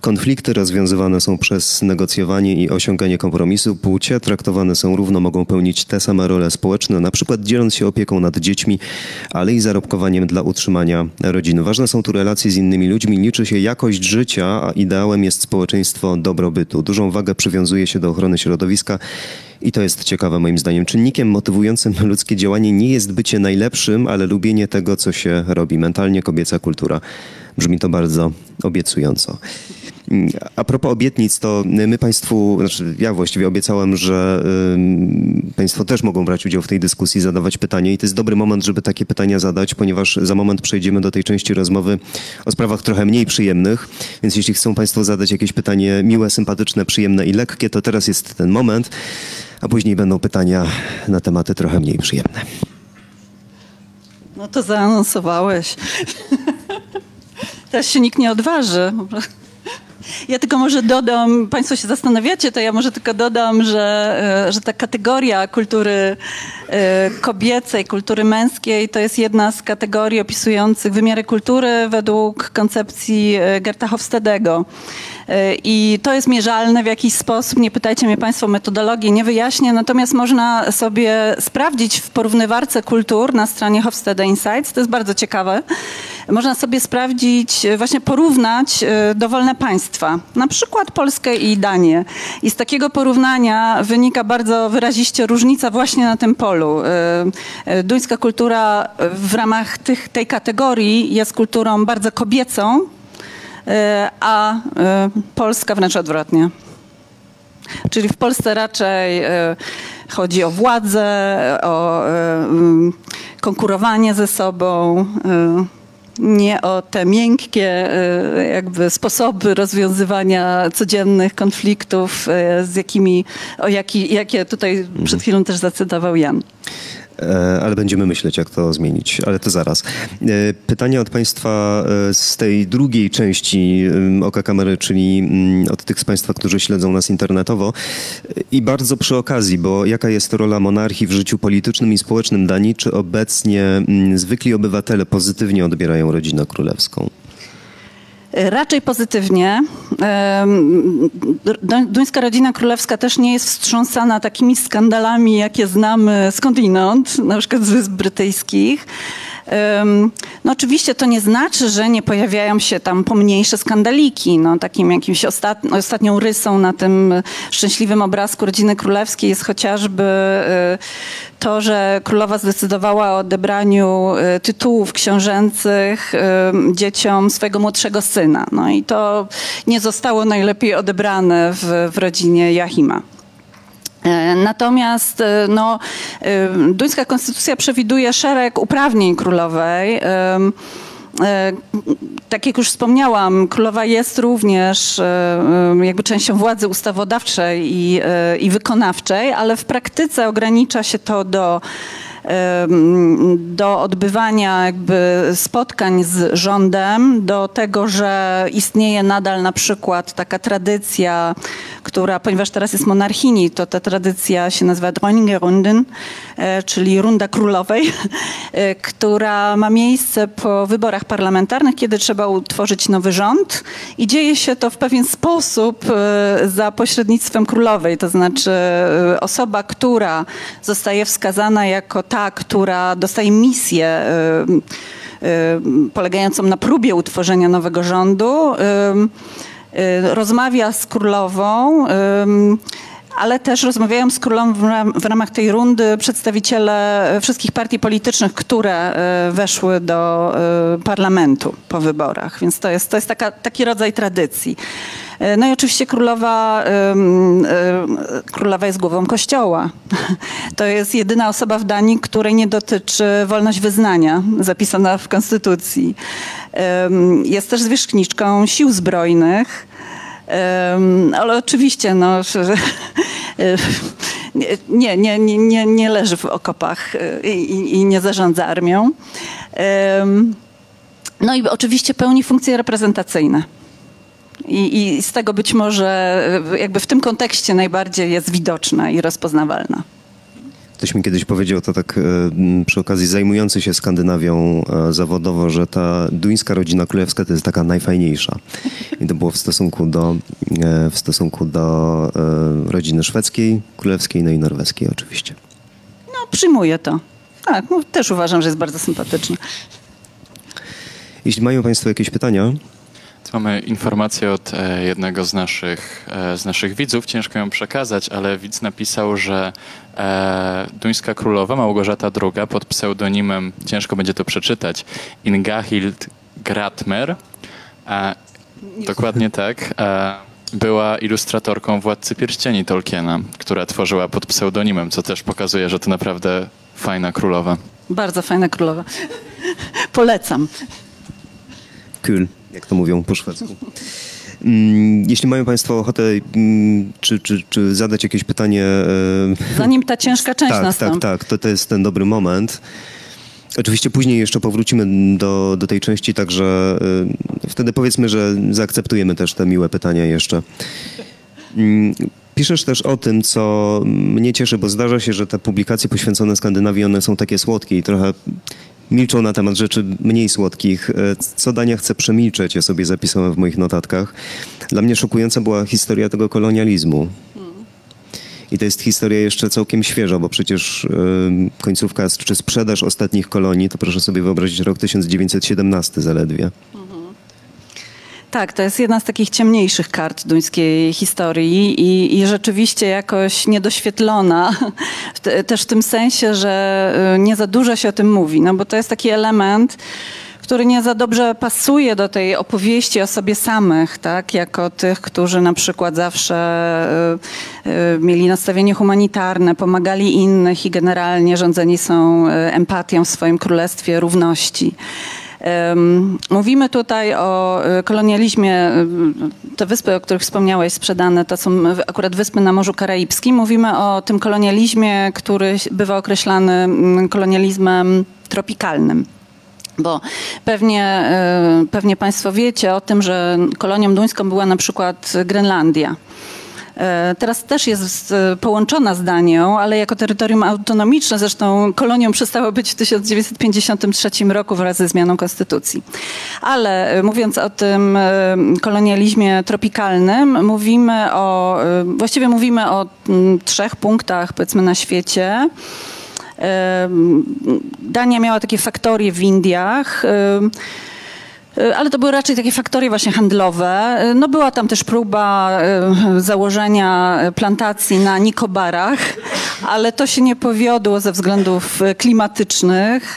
Konflikty rozwiązywane są przez negocjowanie i osiąganie kompromisu. Płcie traktowane są równo, mogą pełnić te same role społeczne, na przykład dzieląc się opieką nad dziećmi, ale i zarobkowaniem dla utrzymania rodziny. Ważne są tu relacje z innymi ludźmi, liczy się jakość życia, a ideałem jest społeczeństwo dobrobytu. Dużą wagę przywiązuje się do ochrony środowiska i to jest ciekawe moim zdaniem. Czynnikiem motywującym ludzkie działanie nie jest bycie najlepszym, ale lubienie tego, co się robi. Mentalnie kobieca kultura. Brzmi to bardzo obiecująco. A propos obietnic, to my Państwu, znaczy ja właściwie obiecałem, że Państwo też mogą brać udział w tej dyskusji, zadawać pytania i to jest dobry moment, żeby takie pytania zadać, ponieważ za moment przejdziemy do tej części rozmowy o sprawach trochę mniej przyjemnych, więc jeśli chcą Państwo zadać jakieś pytanie miłe, sympatyczne, przyjemne i lekkie, to teraz jest ten moment, a później będą pytania na tematy trochę mniej przyjemne. No to zaanonsowałeś. Teraz się nikt nie odważy. Ja tylko może dodam, Państwo się zastanawiacie, to ja może tylko dodam, że, e, że ta kategoria kultury e, kobiecej, kultury męskiej to jest jedna z kategorii opisujących wymiary kultury według koncepcji e, Gerta Hofstedego. I to jest mierzalne w jakiś sposób. Nie pytajcie mnie Państwo o metodologię, nie wyjaśnię. Natomiast można sobie sprawdzić w porównywarce kultur na stronie Hofstede Insights. To jest bardzo ciekawe. Można sobie sprawdzić, właśnie porównać dowolne państwa, na przykład Polskę i Danię. I z takiego porównania wynika bardzo wyraziście różnica właśnie na tym polu. Duńska kultura w ramach tych, tej kategorii jest kulturą bardzo kobiecą, a e, Polska wręcz odwrotnie. Czyli w Polsce raczej e, chodzi o władzę, o konkurowanie ze sobą, nie o te miękkie jakby sposoby rozwiązywania codziennych konfliktów, z jakimi, o jaki, jakie tutaj przed chwilą też zacytował Jan. E, ale będziemy myśleć, jak to zmienić, ale to zaraz. E, pytanie od Państwa e, z tej drugiej części Oka Kamery, czyli mm, od tych z Państwa, którzy śledzą nas internetowo. I bardzo przy okazji, bo jaka jest rola monarchii w życiu politycznym i społecznym Danii? Czy obecnie mm, zwykli obywatele pozytywnie odbierają rodzinę królewską? Raczej pozytywnie. Duńska rodzina królewska też nie jest wstrząsana takimi skandalami, jakie znamy skądinąd, na przykład z Wysp Brytyjskich. No oczywiście to nie znaczy, że nie pojawiają się tam pomniejsze skandaliki. No, takim jakimś ostat... ostatnią rysą na tym szczęśliwym obrazku rodziny królewskiej jest chociażby y, to, że królowa zdecydowała o odebraniu y, tytułów książęcych y, dzieciom swojego młodszego syna. No i to nie zostało najlepiej odebrane w, w rodzinie Jachima. E, natomiast e, no, e, duńska konstytucja przewiduje szereg uprawnień królowej. Tak jak już wspomniałam, królowa jest również jakby częścią władzy ustawodawczej i, i wykonawczej, ale w praktyce ogranicza się to do do odbywania jakby spotkań z rządem, do tego, że istnieje nadal na przykład taka tradycja, która, ponieważ teraz jest monarchini, to ta tradycja się nazywa Droningerunden, e, czyli runda królowej, e, która ma miejsce po wyborach parlamentarnych, kiedy trzeba utworzyć nowy rząd. I dzieje się to w pewien sposób e, za pośrednictwem królowej, to znaczy osoba, która zostaje wskazana jako ta, która dostaje misję polegającą na próbie utworzenia nowego rządu, rozmawia z królową ale też rozmawiają z królą w ramach tej rundy przedstawiciele wszystkich partii politycznych, które weszły do parlamentu po wyborach. Więc to jest, to jest taka, taki rodzaj tradycji. No i oczywiście królowa, królowa jest głową kościoła. To jest jedyna osoba w Danii, której nie dotyczy wolność wyznania, zapisana w konstytucji. Jest też zwierzchniczką sił zbrojnych. Ale oczywiście, no, nie, nie, nie, nie leży w okopach i, i nie zarządza armią. No i oczywiście pełni funkcje reprezentacyjne. I, I, z tego być może e, jakby w tym kontekście najbardziej jest widoczna i rozpoznawalna. Ktoś mi kiedyś powiedział to tak e, przy okazji zajmujący się Skandynawią e, zawodowo, że ta duńska rodzina królewska to jest taka najfajniejsza. I to było w stosunku do, w stosunku do rodziny szwedzkiej, królewskiej, no i norweskiej oczywiście. No, przyjmuję to. Tak, no, też uważam, że jest bardzo sympatyczny. Jeśli mają Państwo jakieś pytania, Mamy informację od e, jednego z naszych, e, z naszych widzów, ciężko ją przekazać, ale widz napisał, że e, duńska królowa Małgorzata II pod pseudonimem, ciężko będzie to przeczytać, Ingahild Gratmer, Dokładnie tak. Była ilustratorką Władcy Pierścieni Tolkiena, która tworzyła pod pseudonimem, co też pokazuje, że to naprawdę fajna królowa. Bardzo fajna królowa. Polecam. Kul, jak to mówią po szwedzku. Mm, Jeśli mają Państwo ochotę mm, czy, czy, czy zadać jakieś pytanie. e, Zanim ta ciężka część tak, nastąpi. tak, tak, to, to jest ten dobry moment. Oczywiście później jeszcze powrócimy do, do tej części, także y, wtedy powiedzmy, że zaakceptujemy też te miłe pytania jeszcze. Mm, Piszesz też o tym, co mnie cieszy, bo zdarza się, że te publikacje poświęcone Skandynawii, one są takie słodkie i trochę milczą na temat rzeczy mniej słodkich. E, Co Dania chce przemilczeć, ja sobie zapisałem w moich notatkach. Dla mnie szokująca była historia tego kolonializmu. I to jest historia jeszcze całkiem świeża, bo przecież końcówka czy sprzedaż ostatnich kolonii, to proszę sobie wyobrazić rok 1917 zaledwie. Tak, to jest jedna z takich ciemniejszych kart duńskiej historii i, i rzeczywiście jakoś niedoświetlona, też w tym sensie, że y, nie za dużo się o tym mówi, no bo to jest taki element, który nie za dobrze pasuje do tej opowieści o sobie samych, tak, jako tych, którzy na przykład zawsze y, y, mieli nastawienie humanitarne, pomagali innych i generalnie rządzeni są empatią w swoim królestwie równości. Mówimy tutaj o y, kolonializmie. y, Te wyspy, o których wspomniałeś, sprzedane, to są akurat wyspy na Morzu Karaibskim. Mówimy o tym kolonializmie, który bywa określany kolonializmem tropikalnym. Bo pewnie, y, pewnie Państwo wiecie o tym, że kolonią duńską była na przykład Grenlandia. E, Teraz też jest e, połączona z Danią, ale jako terytorium autonomiczne. Zresztą kolonią przestało być w 1953 roku wraz ze zmianą konstytucji. Ale e, mówiąc o tym kolonializmie tropikalnym, mówimy o, właściwie mówimy o mm, trzech punktach powiedzmy na świecie. Dania miała takie faktorie w Indiach. E, Ale to były raczej takie faktorie właśnie handlowe. E, No była tam też próba e, założenia plantacji na Nikobarach, ale to się nie powiodło ze względów klimatycznych.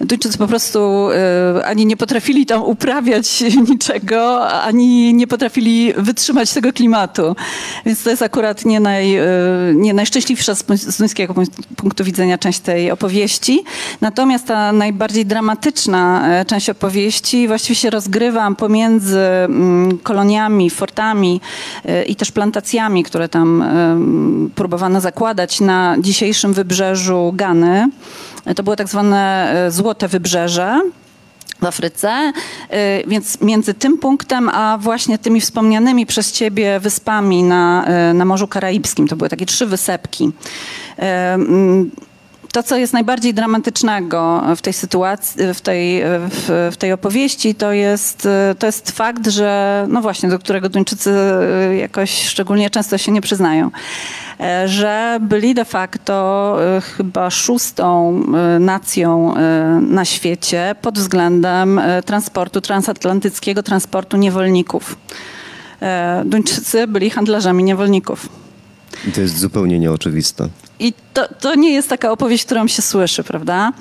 Duńczycy po prostu e, ani nie potrafili tam uprawiać niczego, ani nie potrafili wytrzymać tego klimatu. Więc to jest akurat nie, naj, e, nie najszczęśliwsza z duńskiego pun- punktu widzenia część tej opowieści. Natomiast ta najbardziej dramatyczna e, część opowieści właściwie się rozgrywa pomiędzy mm, koloniami, fortami e, i też plantacjami, które tam próbowano zakładać na dzisiejszym wybrzeżu Gany. To było tak zwane e, złote wybrzeże w Afryce, Y, więc między tym punktem, a właśnie tymi wspomnianymi przez ciebie wyspami na, y, na Morzu Karaibskim, to były takie trzy wysepki. To, co jest najbardziej dramatycznego w tej sytuacji, w tej, w, w tej opowieści, to jest, to jest fakt, że, no właśnie, do którego Duńczycy jakoś szczególnie często się nie przyznają, e, że byli de facto y, chyba szóstą y, nacją y, na świecie pod względem transportu transatlantyckiego, transportu niewolników. E, Duńczycy byli handlarzami niewolników. To jest zupełnie nieoczywiste. I to, to nie jest taka opowieść, którą się słyszy, prawda?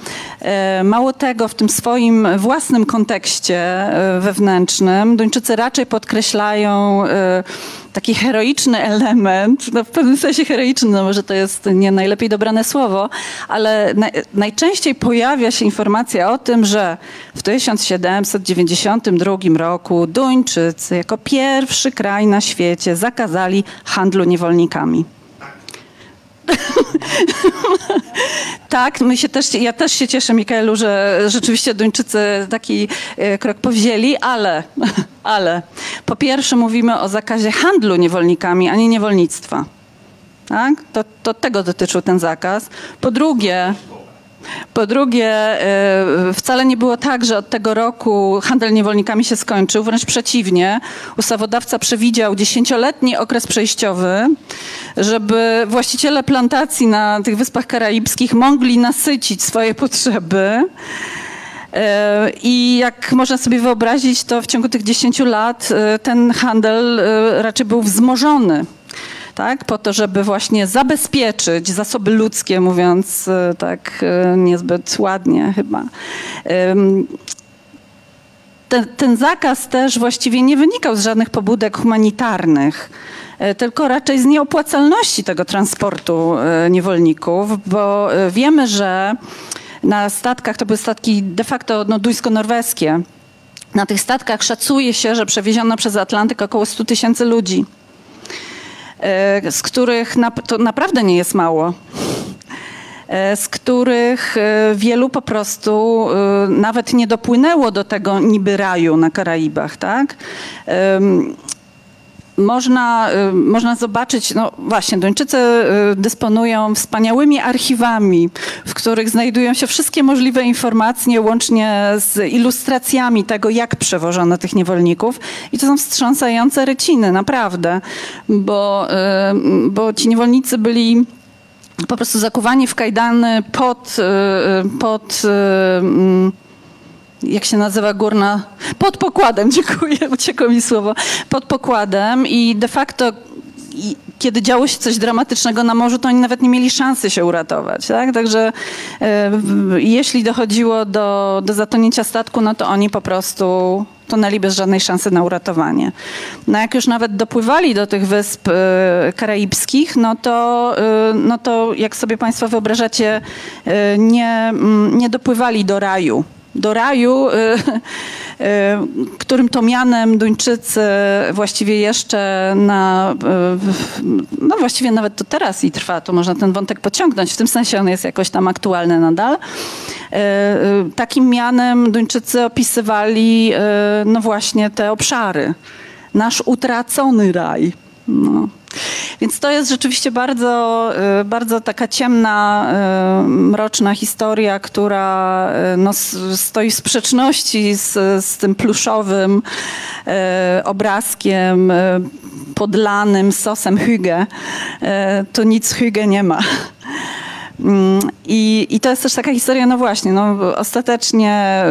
E, Mało tego, w tym swoim własnym kontekście e, wewnętrznym Duńczycy raczej podkreślają e, taki heroiczny element, no w pewnym sensie heroiczny, no może to jest nie najlepiej dobrane słowo, ale na, najczęściej pojawia się informacja o tym, że w 1792 roku Duńczycy jako pierwszy kraj na świecie zakazali handlu niewolnikami. Tak, my się też, ja też się cieszę, Mikaelu, że rzeczywiście Duńczycy taki e, krok powzięli, ale, ale po pierwsze mówimy o zakazie handlu niewolnikami, a nie niewolnictwa. Tak? To, to tego dotyczył ten zakaz. Po drugie, po drugie, e, wcale nie było tak, że od tego roku handel niewolnikami się skończył. Wręcz przeciwnie, ustawodawca przewidział dziesięcioletni okres przejściowy, żeby właściciele plantacji na tych Wyspach Karaibskich mogli nasycić swoje potrzeby. E, I jak można sobie wyobrazić, to w ciągu tych 10 lat e, ten handel raczej był wzmożony. Tak, po to, żeby właśnie zabezpieczyć zasoby ludzkie, mówiąc e, tak e, niezbyt ładnie chyba. Ten, ten zakaz też właściwie nie wynikał z żadnych pobudek humanitarnych tylko raczej z nieopłacalności tego transportu niewolników, bo wiemy, że na statkach, to były statki de facto no, duńsko-norweskie, na tych statkach szacuje się, że przewieziono przez Atlantyk około 100 tysięcy ludzi, e, z których to naprawdę nie jest mało e, z których e, wielu po prostu nawet nie dopłynęło do tego niby raju na Karaibach, tak? Można, y, można zobaczyć, no właśnie, Duńczycy y, dysponują wspaniałymi archiwami, w których znajdują się wszystkie możliwe informacje, łącznie z ilustracjami tego, jak przewożono tych niewolników. I to są wstrząsające ryciny, naprawdę, bo, y, bo ci niewolnicy byli po prostu zakuwani w kajdany pod, pod mm, jak się nazywa górna, pod pokładem, dziękuję, uciekło mi słowo, pod pokładem i de facto i kiedy działo się coś dramatycznego na morzu, to oni nawet nie mieli szansy się uratować. Tak? Także e, jeśli dochodziło do, do zatonięcia statku, no to oni po prostu tonęli bez żadnej szansy na uratowanie. No jak już nawet dopływali do tych wysp e, karaibskich, no to, e, no to jak sobie Państwo wyobrażacie, nie, mm, nie dopływali do raju do raju, y, y, którym to mianem Duńczycy właściwie jeszcze na, y, no właściwie nawet to teraz i trwa, to można ten wątek pociągnąć, w tym sensie on jest jakoś tam aktualny nadal. Takim mianem Duńczycy opisywali no właśnie te obszary. Nasz utracony raj. No. Więc to jest rzeczywiście bardzo, y, bardzo taka ciemna, y, mroczna historia, która y, no, stoi w sprzeczności z, z tym pluszowym obrazkiem podlanym sosem Hüge. To nic Hüge nie ma. I, I to jest też taka historia, no właśnie, no, ostatecznie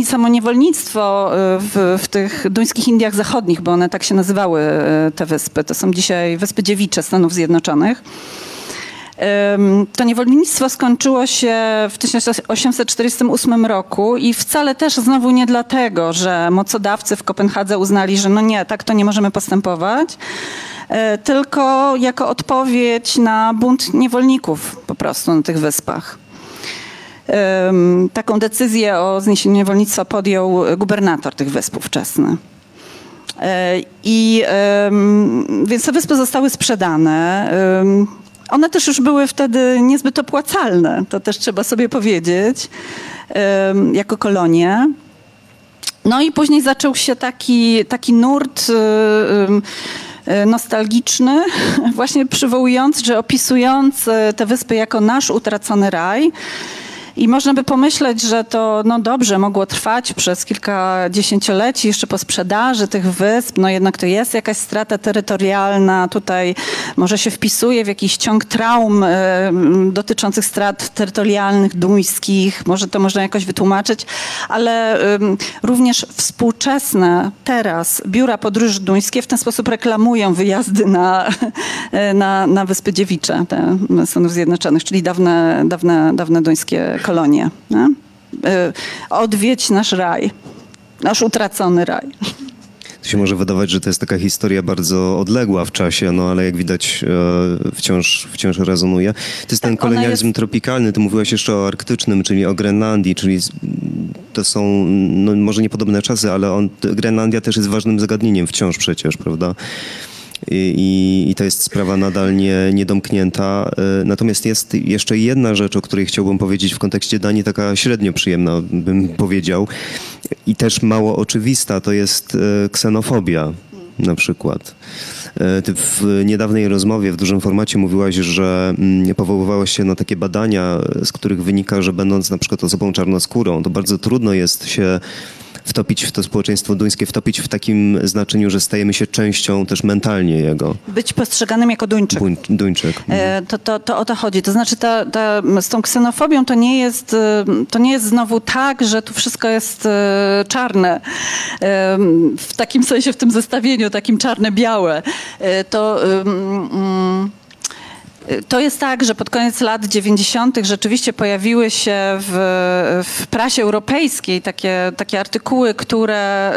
y, samo niewolnictwo y, w, w tych duńskich Indiach Zachodnich, bo one tak się nazywały, y, te wyspy, to są dzisiaj Wyspy Dziewicze Stanów Zjednoczonych. To niewolnictwo skończyło się w 1848 roku i wcale też znowu nie dlatego, że mocodawcy w Kopenhadze uznali, że no nie, tak to nie możemy postępować, E, tylko jako odpowiedź na bunt niewolników po prostu na tych wyspach. Taką decyzję o zniesieniu niewolnictwa podjął gubernator tych wysp ówczesny. E, I więc te wyspy zostały sprzedane. One też już były wtedy niezbyt opłacalne, to też trzeba sobie powiedzieć, jako kolonie. No i później zaczął się taki, taki nurt E, nostalgiczny, właśnie przywołujący, że opisując te wyspy jako nasz utracony raj. I można by pomyśleć, że to no dobrze mogło trwać przez kilka dziesięcioleci jeszcze po sprzedaży tych wysp, no jednak to jest jakaś strata terytorialna, tutaj może się wpisuje w jakiś ciąg traum y, dotyczących strat terytorialnych, duńskich, może to można jakoś wytłumaczyć, ale y, również współczesne teraz biura podróży duńskie w ten sposób reklamują wyjazdy na, na, na Wyspy Dziewicze te Stanów Zjednoczonych, czyli dawne, dawne, dawne duńskie kolonie. Nie? Y, odwiedź nasz raj, nasz utracony raj. To się może wydawać, że to jest taka historia bardzo odległa w czasie, no ale jak widać e, wciąż, wciąż rezonuje. To jest ten tak, kolonializm jest... tropikalny, ty mówiłaś jeszcze o arktycznym, czyli o Grenlandii, czyli to są no, może niepodobne czasy, ale on, Grenlandia też jest ważnym zagadnieniem wciąż przecież, prawda? I, i to jest sprawa nadal nie, niedomknięta. E, natomiast jest jeszcze jedna rzecz, o której chciałbym powiedzieć w kontekście Danii, taka średnio przyjemna, bym powiedział, i też mało oczywista, to jest e, ksenofobia na przykład. E, ty w niedawnej rozmowie w dużym formacie mówiłaś, że mm, powoływałaś się na takie badania, z których wynika, że będąc na przykład osobą czarnoskórą, to bardzo trudno jest się wtopić w to społeczeństwo duńskie, wtopić w takim znaczeniu, że stajemy się częścią też mentalnie jego. Być postrzeganym jako Duńczyk. Buń, Duńczyk. E, to, to, to o to chodzi. To znaczy ta, ta, z tą ksenofobią to nie, jest, e, to nie jest znowu tak, że tu wszystko jest e, czarne. W takim sensie, w tym zestawieniu, takim czarne-białe. To... Mm, to jest tak, że pod koniec lat 90. rzeczywiście pojawiły się w, w prasie europejskiej takie, takie artykuły, które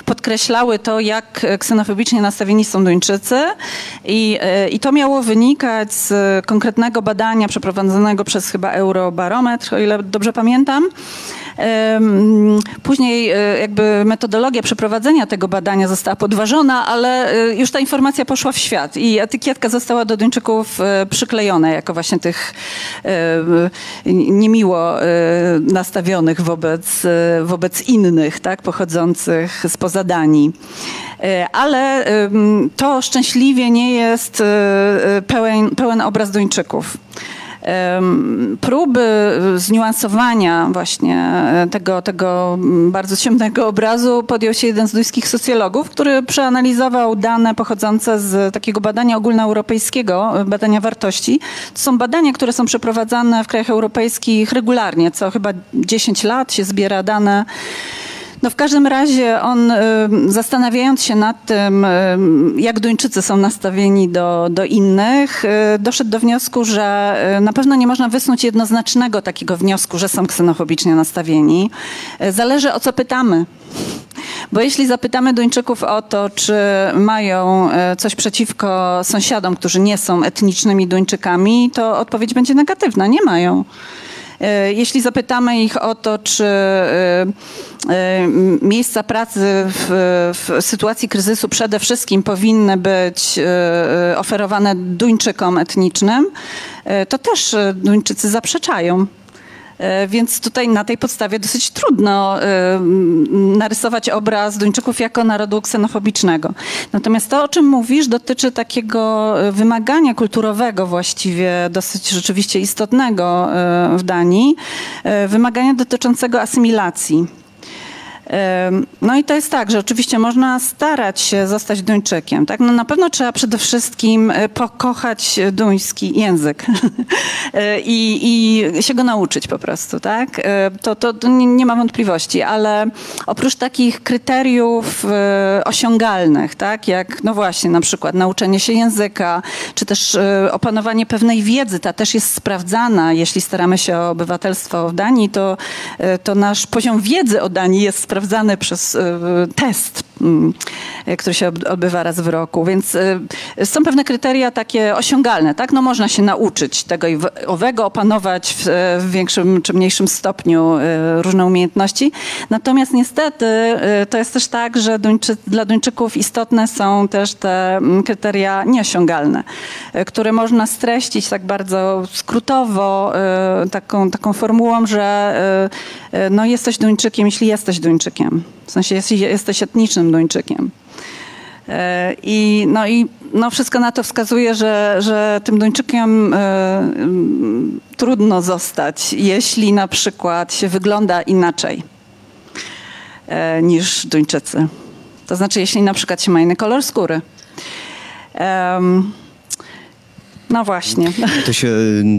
y, podkreślały to, jak ksenofobicznie nastawieni są Duńczycy. I, y, I to miało wynikać z konkretnego badania przeprowadzonego przez chyba Eurobarometr, o ile dobrze pamiętam. Później e, jakby metodologia przeprowadzenia tego badania została podważona, ale e, już ta informacja poszła w świat i etykietka została do Duńczyków e, przyklejona jako właśnie tych niemiło nastawionych wobec, wobec innych, tak, pochodzących spoza Danii. Ale to szczęśliwie nie jest pełen, pełen obraz Duńczyków próby zniuansowania właśnie e, tego, tego bardzo ciemnego obrazu podjął się jeden z duńskich socjologów, który przeanalizował dane pochodzące z takiego badania ogólnoeuropejskiego, e, badania wartości. To są badania, które są przeprowadzane w krajach europejskich regularnie, co chyba 10 lat się zbiera dane no w każdym razie on y, zastanawiając się nad tym, y, jak Duńczycy są nastawieni do, do innych, y, doszedł do wniosku, że na pewno nie można wysnuć jednoznacznego takiego wniosku, że są ksenofobicznie nastawieni. Zależy o co pytamy. Bo jeśli zapytamy Duńczyków o to, czy mają coś przeciwko sąsiadom, którzy nie są etnicznymi Duńczykami, to odpowiedź będzie negatywna. Nie mają. E, jeśli zapytamy ich o to, czy e, e, miejsca pracy w, w, sytuacji kryzysu przede wszystkim powinny być oferowane Duńczykom etnicznym, to też Duńczycy zaprzeczają. E, więc tutaj na tej podstawie dosyć trudno e, narysować obraz Duńczyków jako narodu ksenofobicznego. Natomiast to, o czym mówisz, dotyczy takiego e, wymagania kulturowego właściwie dosyć rzeczywiście istotnego w Danii, wymagania dotyczącego asymilacji. No i to jest tak, że oczywiście można starać się zostać Duńczykiem. Tak? No na pewno trzeba przede wszystkim e, pokochać duński język e, I, i się go nauczyć po prostu. Tak? E, to, to, nie ma wątpliwości, ale oprócz takich kryteriów osiągalnych, tak? jak no właśnie na przykład nauczenie się języka, czy też opanowanie pewnej wiedzy, ta też jest sprawdzana. Jeśli staramy się o obywatelstwo w Danii, to, to nasz poziom wiedzy o Danii jest sprawdzany sprawdzany przez e, test, mm, który się odbywa raz w roku. Więc e, są pewne kryteria takie osiągalne, tak? No można się nauczyć tego i owego, opanować w, w większym czy mniejszym stopniu e, różne umiejętności. Natomiast niestety to jest też tak, że Duńczy, dla Duńczyków istotne są też te mm, kryteria nieosiągalne, które można streścić tak bardzo skrótowo taką, taką formułą, że no jesteś Duńczykiem, jeśli jesteś Duńczykiem Duńczykiem. W sensie jesteś, jesteś etnicznym Duńczykiem. E, I, no i no wszystko na to wskazuje, że, że tym Duńczykiem y, y, trudno zostać, jeśli na przykład się wygląda inaczej y, niż Duńczycy. To znaczy, jeśli na przykład się ma inny kolor skóry. No właśnie. To się,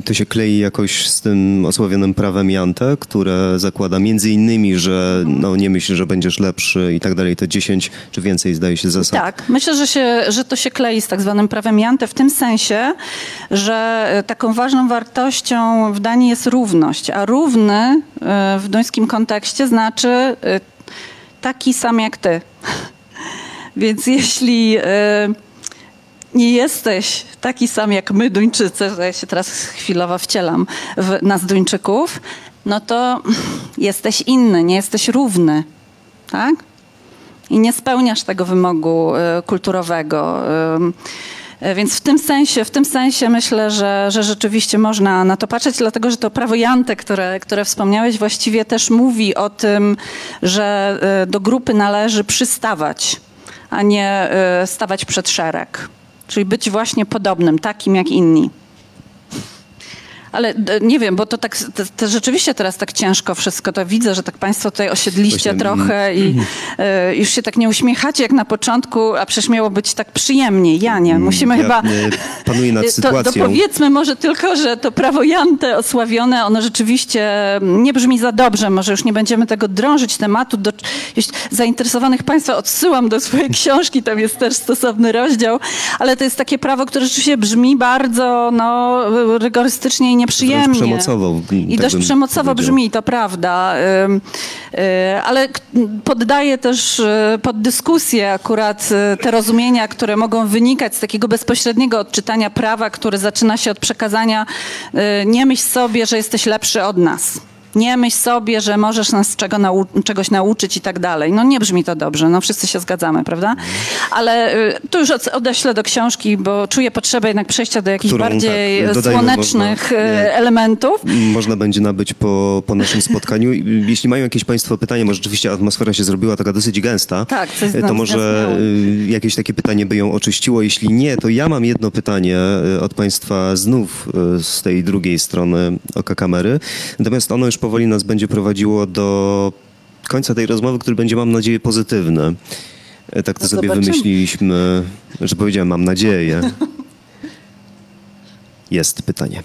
to się klei jakoś z tym osławionym prawem Jante, które zakłada między innymi, że no, nie myśl, że będziesz lepszy i tak dalej. Te 10 czy więcej zdaje się zasad. Tak, myślę, że, się, że to się klei z tak zwanym prawem Jante w tym sensie, że e, taką ważną wartością w Danii jest równość, a równy e, w duńskim kontekście znaczy e, taki sam jak ty. Więc jeśli nie jesteś taki sam jak my, Duńczycy, że ja się teraz chwilowo wcielam w nas, Duńczyków, no to jesteś inny, nie jesteś równy, tak? I nie spełniasz tego wymogu y, kulturowego. Y, więc w tym sensie, w tym sensie myślę, że, że rzeczywiście można na to patrzeć, dlatego że to prawo Jante, które, które wspomniałeś, właściwie też mówi o tym, że do grupy należy przystawać, a nie stawać przed szereg. Czyli być właśnie podobnym, takim jak inni. Ale nie wiem, bo to tak to, to rzeczywiście teraz tak ciężko wszystko to widzę, że tak państwo tutaj osiedliście Właśnie, trochę i y, już się tak nie uśmiechacie jak na początku, a przecież miało być tak przyjemnie. Ja nie, musimy Mm, Ja, chyba... e, panuję nad To, to sytuacją. powiedzmy może tylko, że to prawo Jante osławione, ono rzeczywiście nie brzmi za dobrze. Może już nie będziemy tego drążyć tematu. Do zainteresowanych Państwa odsyłam do swojej książki, tam jest też stosowny rozdział, ale to jest takie prawo, które rzeczywiście brzmi bardzo no, rygorystycznie nieprzyjemnie. Wręcz przemocowo, I tak dość przemocowo brzmi, to prawda. Y, Ale poddaję też y, pod dyskusję akurat y, te rozumienia, które mogą wynikać z takiego bezpośredniego odczytania prawa, które zaczyna się od przekazania nie myśl sobie, że jesteś lepszy od nas. Nie myśl sobie, że możesz nas czego nau- czegoś nauczyć i tak dalej. No nie brzmi to dobrze, no wszyscy się zgadzamy, prawda? Ale y, tu już od- odeślę do książki, bo czuję potrzebę jednak przejścia do jakichś Którą, bardziej tak, dodajmy, słonecznych można- y, elementów. Można będzie nabyć po, po naszym spotkaniu. Jeśli mają jakieś Państwo pytania, może rzeczywiście atmosfera się zrobiła taka dosyć gęsta, Tak, to może jakieś takie pytanie by ją oczyściło. Jeśli nie, to ja mam jedno pytanie od Państwa znów z tej drugiej strony oka kamery. Natomiast ono już powoli nas będzie prowadziło do końca tej rozmowy, który będzie, mam nadzieję, pozytywny. Y, Tak to No sobie zobaczymy. wymyśliliśmy, że powiedziałem, mam nadzieję. Jest pytanie.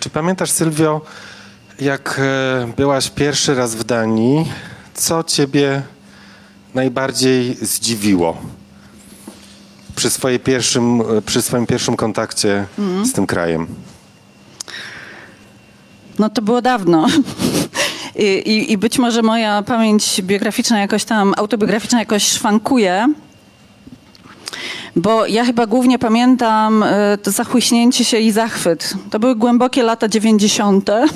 Czy pamiętasz, Sylwio, jak e, byłaś pierwszy raz w Danii, co ciebie najbardziej zdziwiło przy, swojej pierwszym, przy swoim pierwszym kontakcie z tym krajem? No to było dawno. I, i, być może moja pamięć biograficzna jakoś tam, autobiograficzna jakoś szwankuje. Bo ja chyba głównie pamiętam e, to zachłyśnięcie się i zachwyt. To były głębokie lata 90. E,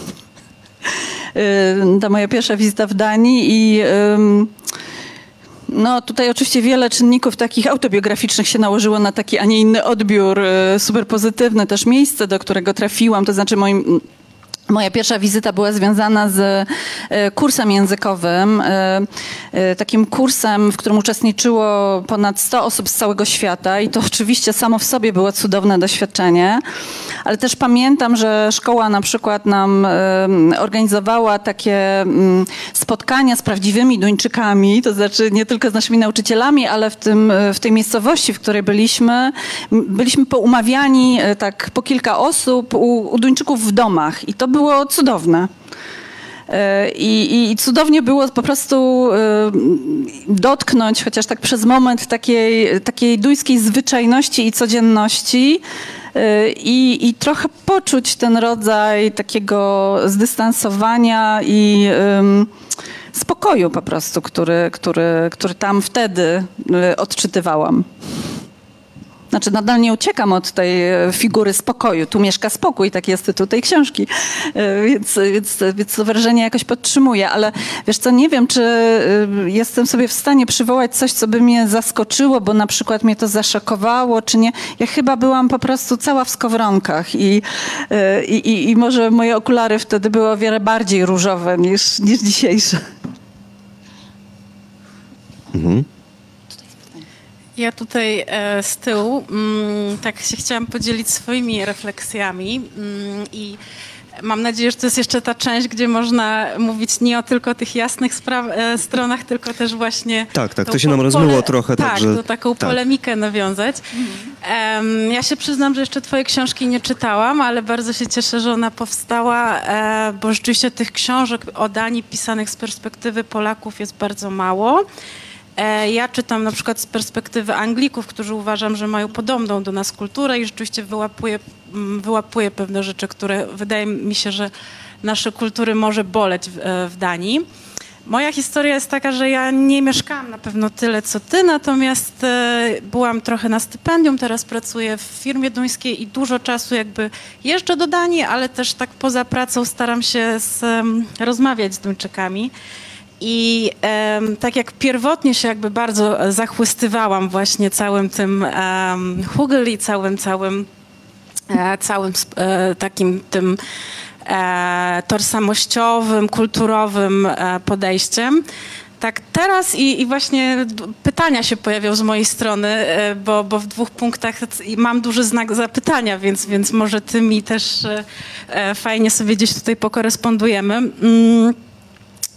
Ta moja pierwsza wizyta w Danii i no tutaj oczywiście wiele czynników takich autobiograficznych się nałożyło na taki, a nie inny odbiór, e, super pozytywny też miejsce, do którego trafiłam, to znaczy moim Moja pierwsza wizyta była związana z e, kursem językowym, e, e, takim kursem, w którym uczestniczyło ponad 100 osób z całego świata i to oczywiście samo w sobie było cudowne doświadczenie, ale też pamiętam, że szkoła na przykład nam organizowała takie mm, spotkania z prawdziwymi Duńczykami, to znaczy nie tylko z naszymi nauczycielami, ale w, tym, w tej miejscowości, w której byliśmy, byliśmy poumawiani tak po kilka osób u, u Duńczyków w domach i to było cudowne. E, I, i, cudownie było po prostu e, dotknąć, chociaż tak przez moment, takiej, takiej duńskiej zwyczajności i codzienności e, i, i trochę poczuć ten rodzaj takiego zdystansowania i spokoju po prostu, który, który, który tam wtedy odczytywałam. Znaczy nadal nie uciekam od tej e, figury spokoju. Tu mieszka spokój, taki jest tytuł tej książki. E, Więc, więc, więc to wrażenie jakoś podtrzymuję. Ale wiesz co, nie wiem, czy e, jestem sobie w stanie przywołać coś, co by mnie zaskoczyło, bo na przykład mnie to zaszokowało, czy nie. Ja chyba byłam po prostu cała w skowronkach i, i, i, może moje okulary wtedy były o wiele bardziej różowe niż, niż dzisiejsze. Ja tutaj e, z tyłu mm, tak się chciałam podzielić swoimi refleksjami mm, i mam nadzieję, że to jest jeszcze ta część, gdzie można mówić nie o tylko tych jasnych spraw, e, stronach, tylko też właśnie... Tak, tak, to się nam rozmyło trochę, Tak, także- to taką tak. polemikę nawiązać. Em, ja się przyznam, że jeszcze twojej książki nie czytałam, ale bardzo się cieszę, że ona powstała, e, bo rzeczywiście tych książek o Danii pisanych z perspektywy Polaków jest bardzo mało. E, Ja czytam na przykład z perspektywy Anglików, którzy uważam, że mają podobną do nas kulturę i rzeczywiście wyłapuję, mm, wyłapuję pewne rzeczy, które wydaje mi się, że nasze kultury może boleć w, e, w Danii. Moja historia jest taka, że ja nie mieszkałam na pewno tyle co ty, natomiast e, byłam trochę na stypendium, teraz pracuję w firmie duńskiej i dużo czasu jakby jeżdżę do Danii, ale też tak poza pracą staram się z, rozmawiać z Duńczykami. I em, tak jak pierwotnie się jakby bardzo zachłystywałam właśnie całym tym um, hugel i całym, całym, e, całym e, takim tym e, tożsamościowym, kulturowym e, podejściem, Tak, teraz i, i właśnie pytania się pojawią z mojej strony, e, bo, bo w dwóch punktach mam duży znak zapytania, więc, więc może ty mi też e, e, fajnie sobie gdzieś tutaj pokorespondujemy. Mm,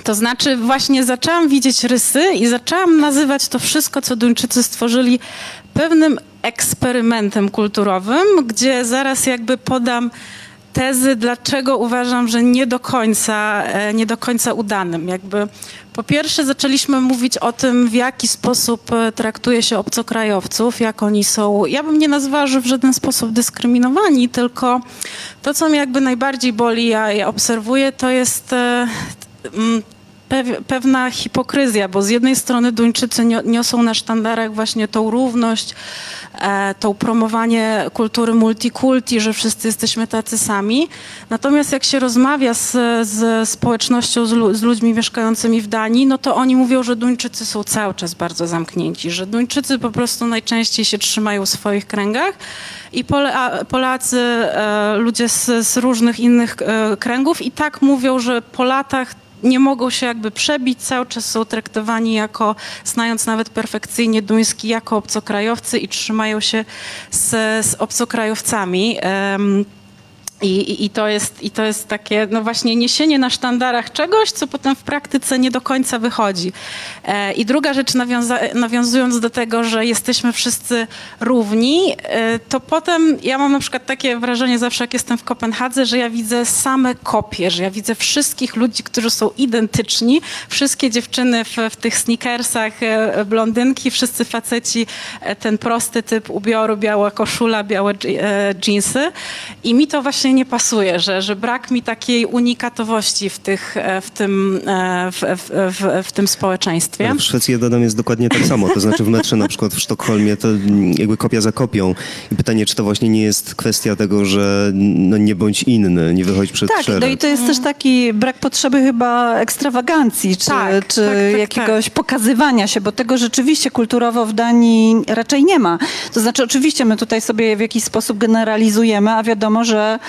to znaczy właśnie zaczęłam widzieć rysy i zaczęłam nazywać to wszystko, co Duńczycy stworzyli pewnym eksperymentem kulturowym, gdzie zaraz jakby podam tezy, dlaczego uważam, że nie do końca, e, nie do końca udanym. Jakby po pierwsze zaczęliśmy mówić o tym, w jaki sposób e, traktuje się obcokrajowców, jak oni są, ja bym nie nazwała, że w żaden sposób dyskryminowani, tylko to, co mnie jakby najbardziej boli, ja, ja obserwuję, to jest e, pewna hipokryzja, bo z jednej strony Duńczycy niosą na sztandarach właśnie tą równość, e, tą promowanie kultury multikulti, że wszyscy jesteśmy tacy sami. Natomiast jak się rozmawia z, z społecznością, z, z, ludźmi mieszkającymi w Danii, no to oni mówią, że Duńczycy są cały czas bardzo zamknięci, że Duńczycy po prostu najczęściej się trzymają w swoich kręgach i Polacy, e, ludzie z, z różnych innych e, kręgów i tak mówią, że po latach nie mogą się jakby przebić, cały czas są traktowani jako, znając nawet perfekcyjnie duński, jako obcokrajowcy i trzymają się z, z obcokrajowcami. Um, i, I, to jest, I to jest takie, no właśnie, niesienie na sztandarach czegoś, co potem w praktyce nie do końca wychodzi. E, I druga rzecz, nawiąza, nawiązując do tego, że jesteśmy wszyscy równi, e, to potem ja mam na przykład takie wrażenie zawsze, jak jestem w Kopenhadze, że ja widzę same kopie, że ja widzę wszystkich ludzi, którzy są identyczni, wszystkie dziewczyny w, w tych sneakersach, e, blondynki, wszyscy faceci, e, ten prosty typ ubioru, biała koszula, białe e, jeansy. I mi to właśnie nie pasuje, że, że brak mi takiej unikatowości w, tych, e, w, tym, e, w, w, w tym społeczeństwie. w Szwecji ja dodam jest dokładnie tak samo, to znaczy w metrze na przykład w Sztokholmie to jakby kopia za kopią i pytanie, czy to właśnie nie jest kwestia tego, że no nie bądź inny, nie wychodź przed tak, szereg. no i to jest też taki brak potrzeby chyba ekstrawagancji, czy, tak, czy tak, tak, jakiegoś tak. pokazywania się, bo tego rzeczywiście kulturowo w Danii raczej nie ma. To znaczy oczywiście my tutaj sobie w jakiś sposób generalizujemy, a wiadomo, że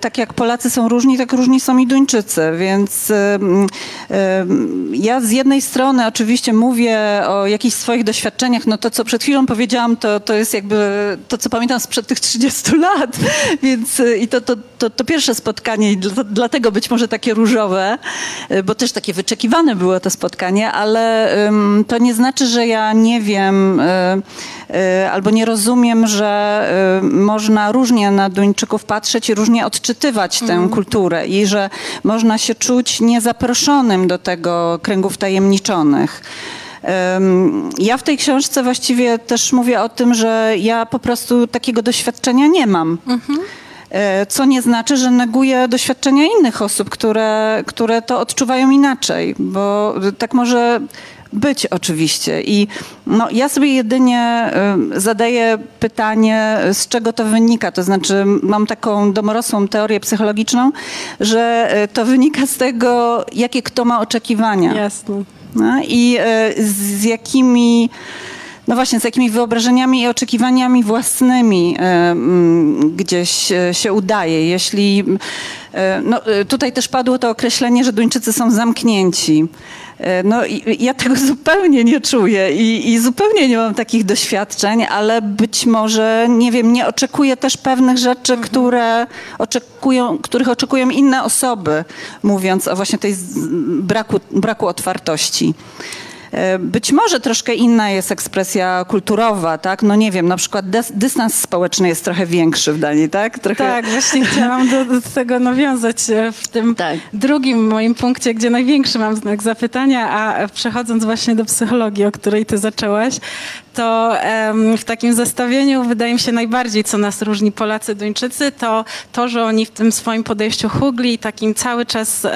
tak jak Polacy są różni, tak różni są i Duńczycy, więc e, e, ja z jednej strony oczywiście mówię o jakichś swoich doświadczeniach, no to co przed chwilą powiedziałam, to, to jest jakby to, co pamiętam sprzed tych 30 lat, więc i to, to, to, to pierwsze spotkanie i dlatego być może takie różowe, bo też takie wyczekiwane było to spotkanie, ale to nie znaczy, że ja nie wiem albo nie rozumiem, że można różnie na Duńczyków patrzeć i różnie odczytywać tę mm. kulturę i że można się czuć niezaproszonym do tego kręgów tajemniczonych. Ja w tej książce właściwie też mówię o tym, że ja po prostu takiego doświadczenia nie mam. Mhm. E, co nie znaczy, że neguję doświadczenia innych osób, które, które to odczuwają inaczej, bo tak może być oczywiście. I no, ja sobie jedynie y, zadaję pytanie, z czego to wynika. To znaczy, mam taką domorosłą teorię psychologiczną, że y, to wynika z tego, jakie kto ma oczekiwania. Jasne. No, I y, z jakimi no właśnie, z jakimi wyobrażeniami i oczekiwaniami własnymi mm, gdzieś się udaje. Jeśli no, tutaj też padło to określenie, że Duńczycy są zamknięci. E, no ja tego zupełnie nie czuję i, i, zupełnie nie mam takich doświadczeń, ale być może, nie wiem, nie oczekuję też pewnych rzeczy, mhm. które oczekują, których oczekują inne osoby, mówiąc o właśnie tej braku, braku otwartości. E, być może troszkę inna jest ekspresja kulturowa, tak? No nie wiem, na przykład dystans społeczny jest trochę większy w Danii, tak? Trochę... Tak, właśnie chciałam do, do tego nawiązać e, w tym tak. drugim moim punkcie, gdzie największy mam znak zapytania, a przechodząc właśnie do psychologii, o której ty zaczęłaś, to w takim zestawieniu wydaje mi się najbardziej, co nas różni Polacy, Duńczycy, to to, że oni w tym swoim podejściu hugli, takim cały czas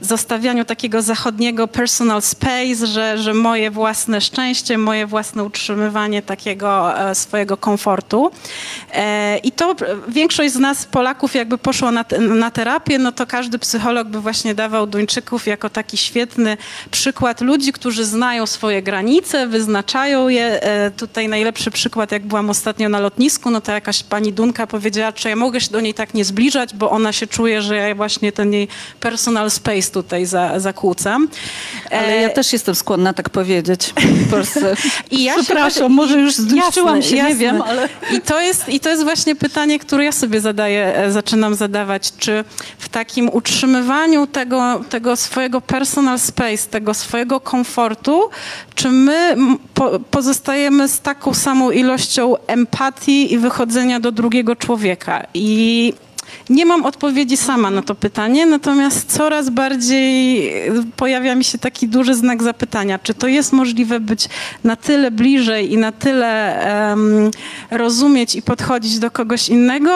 zostawianiu takiego zachodniego personal space, że, że moje własne szczęście, moje własne utrzymywanie takiego e, swojego komfortu. E, I to większość z nas, Polaków, jakby poszło na, na terapię, no to każdy psycholog by właśnie dawał Duńczyków jako taki świetny przykład ludzi, którzy znają swoje granice, wyznaczają je, e, tutaj najlepszy przykład, jak byłam ostatnio na lotnisku, no to jakaś pani Dunka powiedziała, czy ja mogę się do niej tak nie zbliżać, bo ona się czuje, że ja właśnie ten jej personal space tutaj za, zakłócam. Ale ja też jestem skłonna tak powiedzieć. I ja Przepraszam, może już zniszczyłam się, jasne. nie wiem, ale... I to, jest, I to jest właśnie pytanie, które ja sobie zadaję, e, zaczynam zadawać, czy w takim utrzymywaniu tego, tego swojego personal space, tego swojego komfortu, czy my po, pozostajemy z taką samą ilością empatii i wychodzenia do drugiego człowieka. I nie mam odpowiedzi sama na to pytanie, natomiast coraz bardziej pojawia mi się taki duży znak zapytania, czy to jest możliwe być na tyle bliżej i na tyle um, rozumieć i podchodzić do kogoś innego,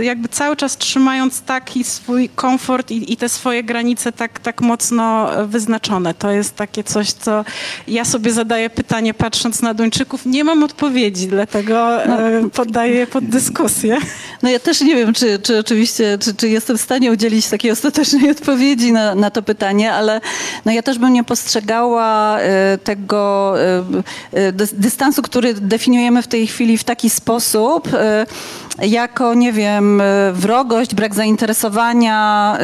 jakby cały czas trzymając taki swój komfort i, i, te swoje granice tak, tak mocno wyznaczone. To jest takie coś, co ja sobie zadaję pytanie patrząc na Duńczyków. Nie mam odpowiedzi, dlatego no. poddaję pod dyskusję. No ja też nie wiem, czy, czy oczywiście, czy, czy jestem w stanie udzielić takiej ostatecznej odpowiedzi na, na to pytanie, ale no ja też bym nie postrzegała e, tego e, e, dystansu, który definiujemy w tej chwili w taki sposób, jako, nie wiem, wrogość, brak zainteresowania.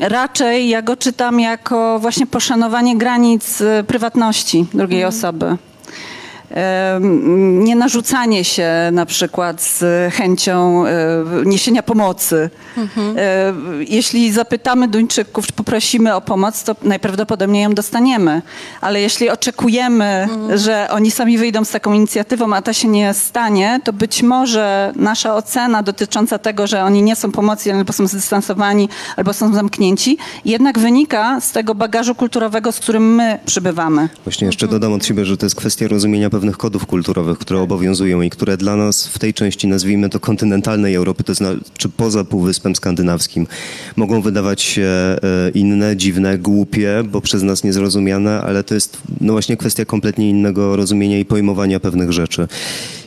Raczej ja go czytam jako właśnie poszanowanie granic prywatności drugiej mhm. osoby nie narzucanie się na przykład z chęcią niesienia pomocy. Mhm. Jeśli zapytamy Duńczyków, czy poprosimy o pomoc, to najprawdopodobniej ją dostaniemy. Ale jeśli oczekujemy, mhm. że oni sami wyjdą z taką inicjatywą, a ta się nie stanie, to być może nasza ocena dotycząca tego, że oni nie są pomocy, albo są zdystansowani, albo są zamknięci, jednak wynika z tego bagażu kulturowego, z którym my przybywamy. Właśnie jeszcze dodam od siebie, że to jest kwestia rozumienia pewnych kodów kulturowych, które obowiązują i które dla nas w tej części, nazwijmy to kontynentalnej Europy, to znaczy poza Półwyspem Skandynawskim, mogą wydawać się e, inne, dziwne, głupie, bo przez nas niezrozumiane, ale to jest no właśnie kwestia kompletnie innego rozumienia i pojmowania pewnych rzeczy.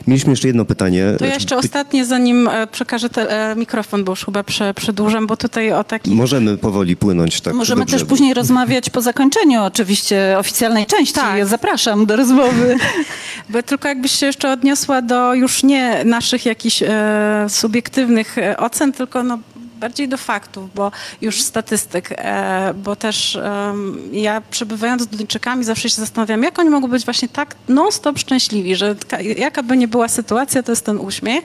Mieliśmy jeszcze jedno pytanie. To ja jeszcze ostatnie, zanim e, przekażę te, e, mikrofon, bo już chyba prze, przedłużam, bo tutaj o taki... Możemy powoli płynąć. Tak, Możemy też później rozmawiać po zakończeniu oczywiście oficjalnej części. Tak. Zapraszam do rozmowy. Bo tylko jakbyś się jeszcze odniosła do już nie naszych jakichś e, subiektywnych e, ocen, tylko no bardziej do faktów, bo już statystyk, e, bo też ja przebywając z Duńczykami zawsze się zastanawiam, jak oni mogą być właśnie tak non-stop szczęśliwi, że jaka by nie była sytuacja, to jest ten uśmiech.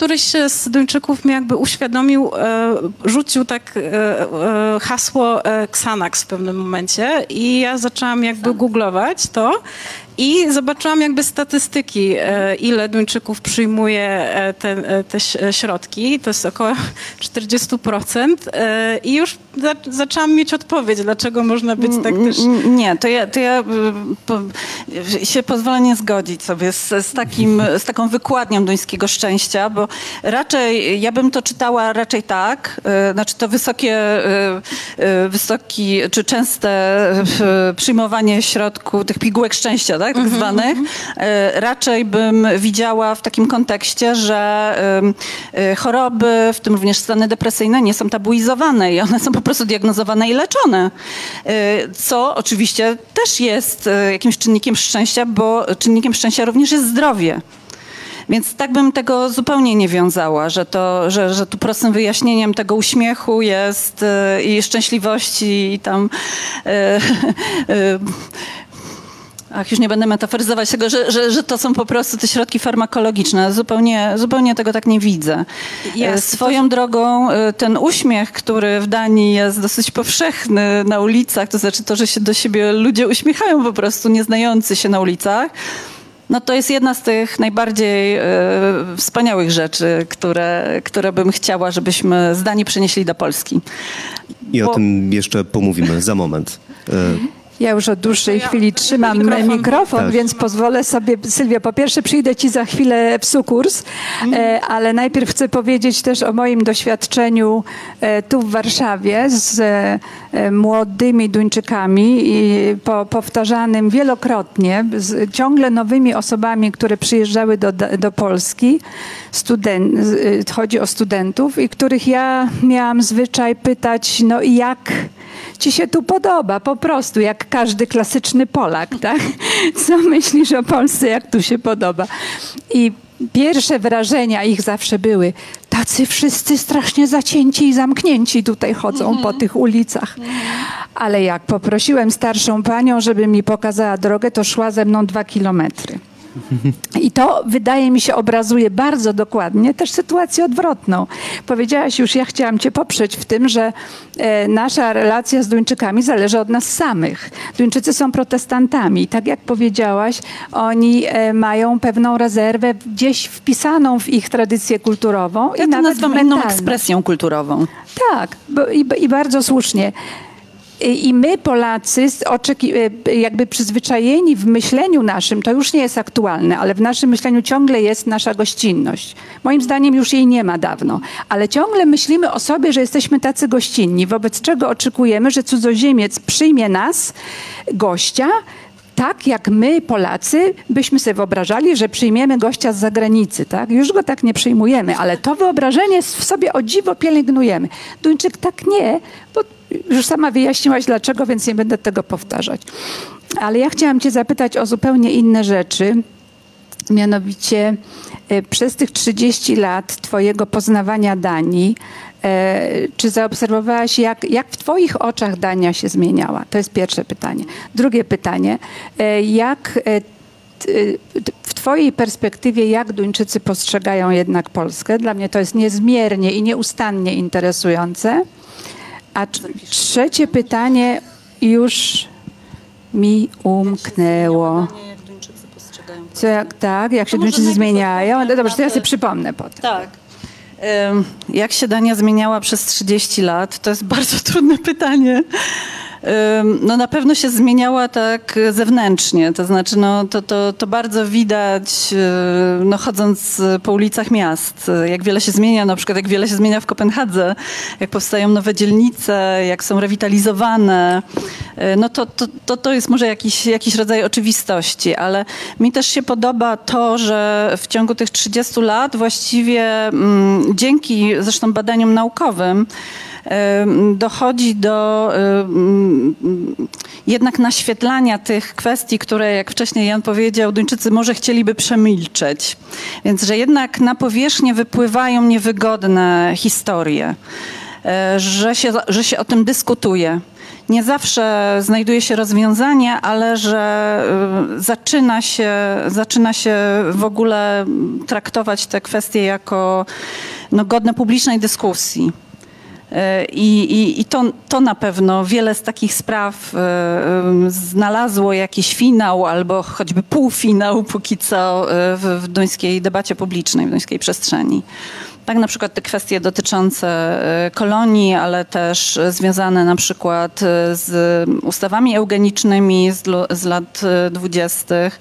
Któryś z Duńczyków mi jakby uświadomił, e, rzucił tak e, hasło Xanax w pewnym momencie i ja zaczęłam jakby googlować to i zobaczyłam jakby statystyki, e, ile Duńczyków przyjmuje e, te, e, te środki. To jest około 40%. I już za, zaczęłam mieć odpowiedź, dlaczego można być tak też... Nie, to ja, to ja po, się pozwolę nie zgodzić sobie z, z, takim, z taką wykładnią duńskiego szczęścia, bo raczej, ja bym to czytała raczej tak, znaczy to wysokie, wysoki, czy częste przyjmowanie środków, tych pigułek szczęścia, tak? Tak, tak zwanych, e, raczej bym widziała w takim kontekście, że e, choroby, w tym również stany depresyjne, nie są tabuizowane i one są po prostu diagnozowane i leczone. E, co oczywiście też jest jakimś czynnikiem szczęścia, bo czynnikiem szczęścia również jest zdrowie. Więc tak bym tego zupełnie nie wiązała, że, to, że, że tu prostym wyjaśnieniem tego uśmiechu jest i szczęśliwości i tam Ach, już nie będę metaforyzować tego, że, że, że to są po prostu te środki farmakologiczne. Zupełnie, zupełnie tego tak nie widzę. Jasne, Swoją to... drogą e, ten uśmiech, który w Danii jest dosyć powszechny na ulicach, to znaczy to, że się do siebie ludzie uśmiechają po prostu, nieznający się na ulicach, no to jest jedna z tych najbardziej e, wspaniałych rzeczy, które, które bym chciała, żebyśmy z Danii przenieśli do Polski. I Bo... o tym jeszcze pomówimy za moment. E, ja już od dłuższej ja chwili trzymam mikrofon, mikrofon tak. więc pozwolę sobie, Sylwia, po pierwsze przyjdę Ci za chwilę w sukurs, mm. e, ale najpierw chcę powiedzieć też o moim doświadczeniu e, tu w Warszawie z e, młodymi Duńczykami i po, powtarzanym wielokrotnie z ciągle nowymi osobami, które przyjeżdżały do, do Polski. Studen, chodzi o studentów i których ja miałam zwyczaj pytać, no jak ci się tu podoba, po prostu, jak każdy klasyczny Polak, tak? Co myślisz o Polsce, jak tu się podoba? I pierwsze wrażenia ich zawsze były, tacy wszyscy strasznie zacięci i zamknięci tutaj chodzą mm -hmm. po mhm. tych ulicach. Mm -hmm. Ale jak poprosiłem starszą panią, żeby mi pokazała drogę, to szła ze mną dwa kilometry. I to wydaje mi się obrazuje bardzo dokładnie też sytuację odwrotną. Powiedziałaś już, ja chciałam Cię poprzeć w tym, że e, nasza relacja z Duńczykami zależy od nas samych. Duńczycy są protestantami. Tak jak powiedziałaś, oni e, mają pewną rezerwę gdzieś wpisaną w ich tradycję kulturową. Ja i to nazywam inną ekspresją kulturową. Tak, bo, i, i bardzo słusznie. I my, Polacy, e, jakby przyzwyczajeni w myśleniu naszym, to już nie jest aktualne, ale w naszym myśleniu ciągle jest nasza gościnność. Moim zdaniem już jej nie ma dawno, ale ciągle myślimy o sobie, że jesteśmy tacy gościnni, wobec czego oczekujemy, że cudzoziemiec przyjmie nas, gościa, tak jak my, Polacy, byśmy sobie wyobrażali, że przyjmiemy gościa z zagranicy. Tak? Już go tak nie przyjmujemy, ale to wyobrażenie w sobie o dziwo pielęgnujemy. Duńczyk tak nie, bo już sama wyjaśniłaś dlaczego, więc nie będę tego powtarzać. Ale ja chciałam Cię zapytać o zupełnie inne rzeczy. Mianowicie e, przez tych 30 lat Twojego poznawania Danii, e, czy zaobserwowałaś, jak, jak w Twoich oczach Dania się zmieniała? To jest pierwsze pytanie. Drugie pytanie, e, jak w Twojej perspektywie, jak Duńczycy postrzegają jednak Polskę? Dla mnie to jest niezmiernie i nieustannie interesujące. A trzecie pytanie już mi umknęło. Co jak tak, jak się Duńczycy zmieniają? No dobrze, to ja sobie przypomnę potem. Tak. Jak się Dania zmieniała przez 30 lat? To jest bardzo trudne pytanie no na pewno się zmieniała tak zewnętrznie, to znaczy no, to, to, to bardzo widać no, chodząc po ulicach miast, jak wiele się zmienia, na przykład jak wiele się zmienia w Kopenhadze, jak powstają nowe dzielnice, jak są rewitalizowane, no to, to, to, to jest może jakiś, jakiś rodzaj oczywistości, ale mi też się podoba to, że w ciągu tych 30 lat właściwie mm, dzięki zresztą badaniom naukowym, dochodzi do jednak naświetlania tych kwestii, które, jak wcześniej Jan powiedział, Duńczycy może chcieliby przemilczeć. Więc, że jednak na powierzchnię wypływają niewygodne historie, e, że się, że się o tym dyskutuje nie zawsze znajduje się rozwiązanie, ale że y, zaczyna się, zaczyna się w ogóle traktować te kwestie jako no, godne publicznej dyskusji. I, i, i to, to na pewno wiele z takich spraw e, znalazło jakiś finał albo choćby półfinał póki co e, w, w duńskiej debacie publicznej, w duńskiej przestrzeni. Tak, na przykład te kwestie dotyczące e, kolonii, ale też związane na przykład e, z ustawami eugenicznymi z, lat e, dwudziestych.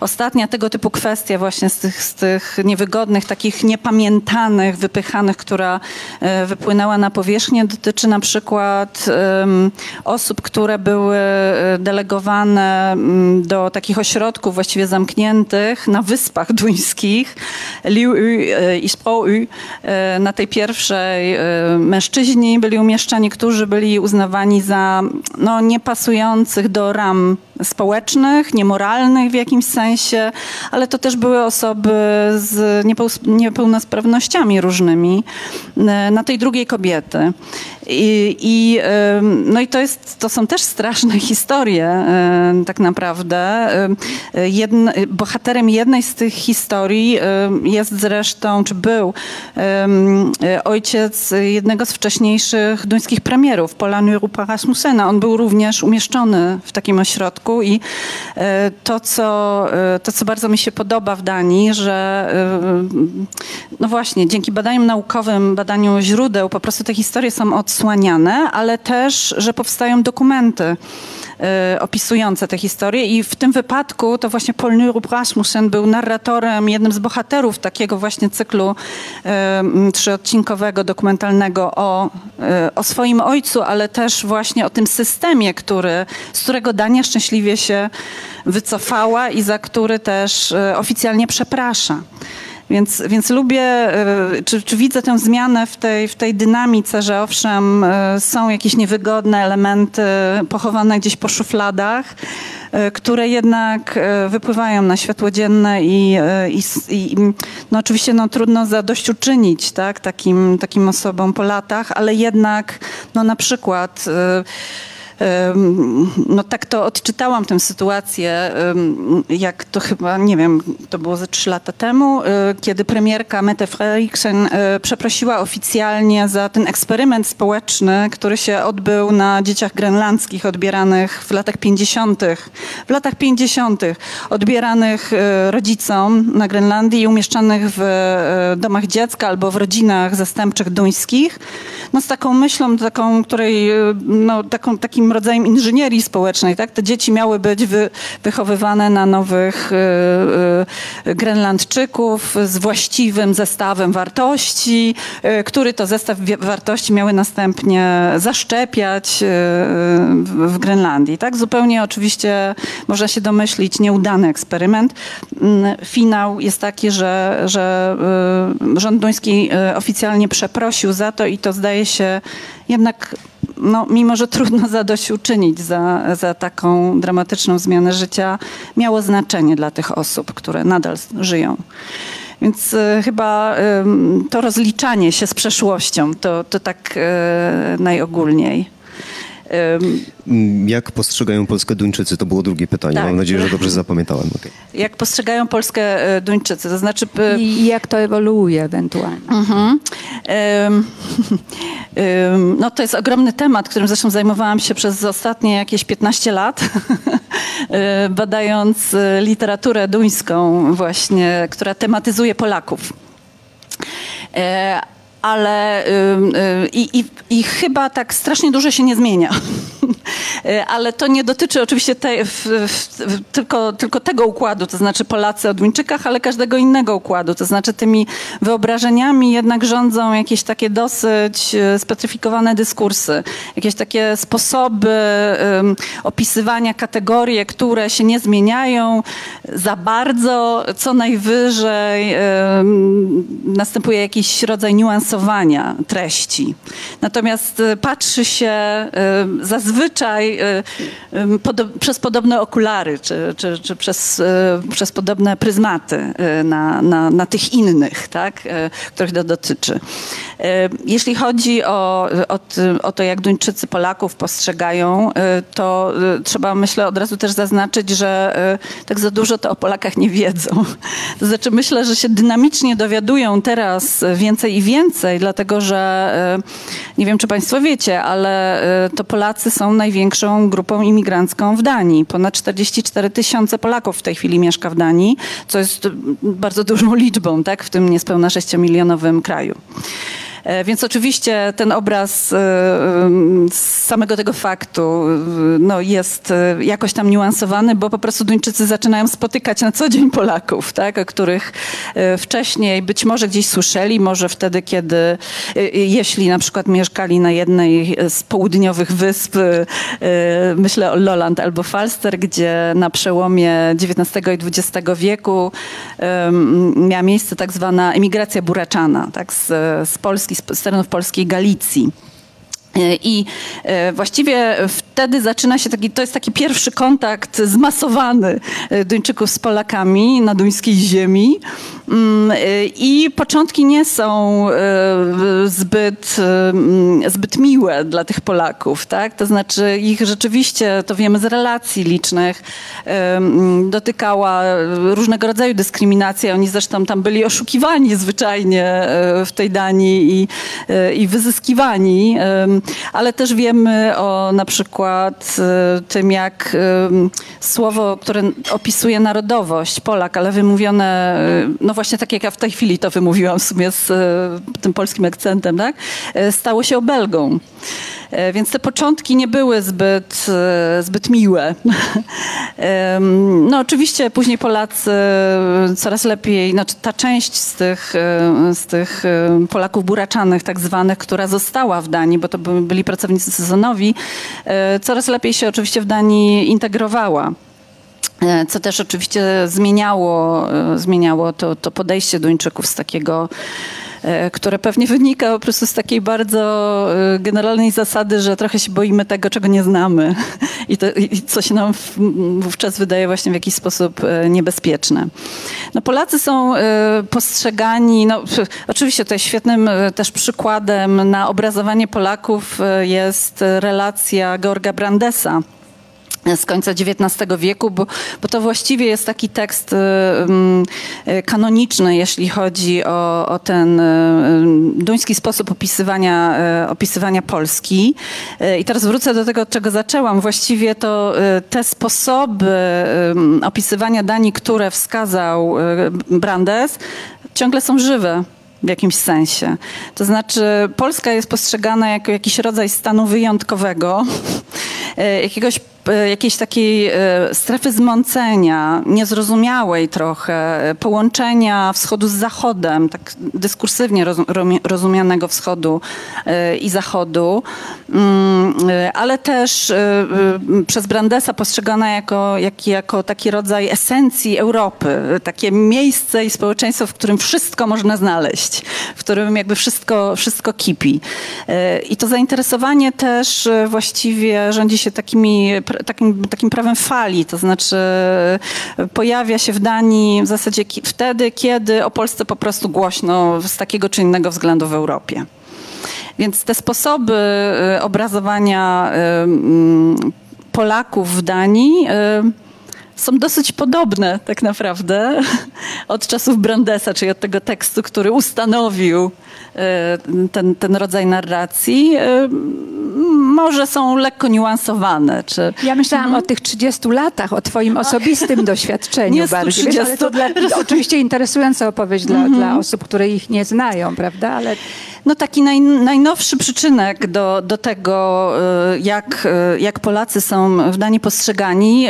Ostatnia tego typu kwestia właśnie z tych, z tych niewygodnych, takich niepamiętanych, wypychanych, która wypłynęła na powierzchnię, dotyczy na przykład osób, które były delegowane do takich ośrodków właściwie zamkniętych na wyspach duńskich, Liu i Spro E, na tej pierwszej e, mężczyźni byli umieszczani, którzy byli uznawani za no, niepasujących do ram społecznych, niemoralnych w jakimś sensie, ale to też były osoby z niepełnosprawnościami różnymi. E, na tej drugiej kobiety. I, i, no i to, jest, to są też straszne historie tak naprawdę. Jedn, bohaterem jednej z tych historii jest zresztą, czy był ojciec jednego z wcześniejszych duńskich premierów, Pola Nyrupa Rasmussena. On był również umieszczony w takim ośrodku i e, to co, e, to, co bardzo mi się podoba w Danii, że no właśnie, dzięki badaniom naukowym, badaniu źródeł, po prostu te historie są odsłaniane, ale też, że powstają dokumenty y, opisujące te historie i w tym wypadku to właśnie Paul Nyrup Rasmussen był narratorem, jednym z bohaterów takiego właśnie cyklu y, trzyodcinkowego, dokumentalnego o, y, o swoim ojcu, ale też właśnie o tym systemie, który, z którego Dania szczęśliwie się wycofała i za który też oficjalnie przeprasza. Więc, więc lubię, czy, czy widzę tę zmianę w tej, w tej dynamice, że owszem, są jakieś niewygodne elementy pochowane gdzieś po szufladach, E, które jednak e, wypływają na światło dzienne i, e, i, i no oczywiście no, trudno zadośćuczynić tak, takim, takim osobom po latach, ale jednak no, na przykład no tak to odczytałam tę sytuację, jak to chyba, nie wiem, to było ze trzy lata temu, e, kiedy premierka Mette Frederiksen e, przeprosiła oficjalnie za ten eksperyment społeczny, który się odbył na dzieciach grenlandzkich odbieranych w latach 50. W latach 50. odbieranych e, rodzicom na Grenlandii i umieszczanych w domach dziecka albo w rodzinach zastępczych duńskich, no z taką myślą, taką, której, no, taką, takim rodzajem inżynierii społecznej. Tak? Te dzieci miały być wy, wychowywane na nowych y, y, Grenlandczyków z właściwym zestawem wartości, y, który to zestaw wartości miały następnie zaszczepiać w Grenlandii. Tak? Zupełnie oczywiście można się domyślić nieudany eksperyment. Mm, finał jest taki, że, że rząd duński oficjalnie przeprosił za to i to zdaje się jednak no, mimo że trudno zadośćuczynić za, za taką dramatyczną zmianę życia, miało znaczenie dla tych osób, które nadal żyją. Więc y, chyba y, to rozliczanie się z przeszłością to, to tak y, najogólniej. Jak postrzegają Polskę Duńczycy? To było drugie pytanie. Tak. Mam nadzieję, że dobrze zapamiętałem. Okay. Jak postrzegają Polskę e, Duńczycy? To znaczy... I jak to ewoluuje ewentualnie? Mhm. no to jest ogromny temat, którym zresztą zajmowałam się przez ostatnie jakieś 15 lat, e, badając e, literaturę duńską właśnie, która tematyzuje Polaków ale i, i, i, chyba tak strasznie dużo się nie zmienia. Y, ale to nie dotyczy oczywiście te, w, w, tylko, tylko tego układu, to znaczy Polacy o Duńczykach, ale każdego innego układu. To znaczy tymi wyobrażeniami jednak rządzą jakieś takie dosyć y, specyfikowane dyskursy, jakieś takie sposoby um, opisywania kategorie, które się nie zmieniają za bardzo, co najwyżej um, następuje jakiś rodzaj niuansowania treści. Natomiast y, patrzy się um, zazwyczaj y, przez podobne okulary, czy, czy, czy przez, przez podobne pryzmaty na, na, na tych innych, tak, których to dotyczy. Jeśli chodzi o, o, o to, jak Duńczycy Polaków postrzegają, to trzeba, myślę, od razu też zaznaczyć, że tak za dużo to o Polakach nie wiedzą. To znaczy, myślę, że się dynamicznie dowiadują teraz więcej i więcej, dlatego że nie wiem, czy Państwo wiecie, ale to Polacy są największą grupą imigrancką w Danii. Ponad 44 tysiące Polaków w tej chwili mieszka w Danii, co jest bardzo dużą liczbą tak, w tym niespełna 6-milionowym kraju. E, więc oczywiście ten obraz e, z samego tego faktu no, jest e, jakoś tam niuansowany, bo po prostu Duńczycy zaczynają spotykać na co dzień Polaków, tak, o których wcześniej być może gdzieś słyszeli, może wtedy, kiedy, jeśli na przykład mieszkali na jednej z południowych wysp, myślę o Lolland albo Falster, gdzie na przełomie XIX i XX wieku miała miejsce tak zwana emigracja buraczana, tak, z, z Polski Polski, z terenów polskiej Galicji. E, I e, właściwie wtedy zaczyna się taki, to jest taki pierwszy kontakt zmasowany e, Duńczyków z Polakami na duńskiej ziemi. Mm, I początki nie są zbyt, zbyt miłe dla tych Polaków, tak? To znaczy ich rzeczywiście, to wiemy z relacji licznych, dotykała różnego rodzaju dyskryminacji. Oni zresztą tam byli oszukiwani zwyczajnie w tej Danii i, i wyzyskiwani ale też wiemy o na przykład y, tym, jak y, słowo, które opisuje narodowość Polak, ale wymówione, y, no właśnie tak jak ja w tej chwili to wymówiłam w sumie z tym polskim akcentem, tak? stało się obelgą. E, więc te początki nie były zbyt, e, zbyt miłe. No oczywiście później Polacy coraz lepiej, znaczy ta część z tych, e, z tych Polaków buraczanych tak zwanych, która została w Danii, bo to byli pracownicy sezonowi, coraz lepiej się oczywiście w Danii integrowała. co też oczywiście zmieniało, zmieniało to, to podejście Duńczyków z takiego E, które pewnie wynika po prostu z takiej bardzo e, generalnej zasady, że trochę się boimy tego, czego nie znamy i, to, i co się nam wówczas wydaje właśnie w jakiś sposób e, niebezpieczne. No Polacy są postrzegani, no, oczywiście tutaj świetnym też przykładem na obrazowanie Polaków jest relacja Georga Brandesa, z końca XIX wieku, bo, bo to właściwie jest taki tekst y, y, kanoniczny, jeśli chodzi o, o ten y, duński sposób opisywania, opisywania Polski. I teraz wrócę do tego, od czego zaczęłam. Właściwie to te sposoby opisywania Danii, które wskazał Brandes, ciągle są żywe w jakimś sensie. To znaczy, Polska jest postrzegana jako jakiś rodzaj stanu wyjątkowego, jakiegoś jakiejś takiej e, strefy zmącenia, niezrozumiałej trochę, e, połączenia wschodu z zachodem, tak dyskursywnie rozumianego wschodu i zachodu, mm, ale też przez Brandesa postrzegana jako, jak, jako taki rodzaj esencji Europy, takie miejsce i społeczeństwo, w którym wszystko można znaleźć, w którym jakby wszystko, wszystko kipi. I to zainteresowanie też właściwie rządzi się takimi takim, takim prawem fali, to znaczy e, pojawia się w Danii w zasadzie wtedy, kiedy o Polsce po prostu głośno z takiego czy innego względu w Europie. Więc te sposoby e, obrazowania e, Polaków w Danii są dosyć podobne tak naprawdę od czasów Brandesa, czyli od tego tekstu, który ustanowił ten, ten rodzaj narracji może są lekko niuansowane. Czy... Ja myślałam mhm. o tych 30 latach, o twoim osobistym doświadczeniu nie bardziej. Wiesz, ale to dla, oczywiście interesująca opowieść dla, mhm. dla osób, które ich nie znają, prawda? Ale no taki naj, najnowszy przyczynek do, do tego, y, jak, jak Polacy są w Danii postrzegani,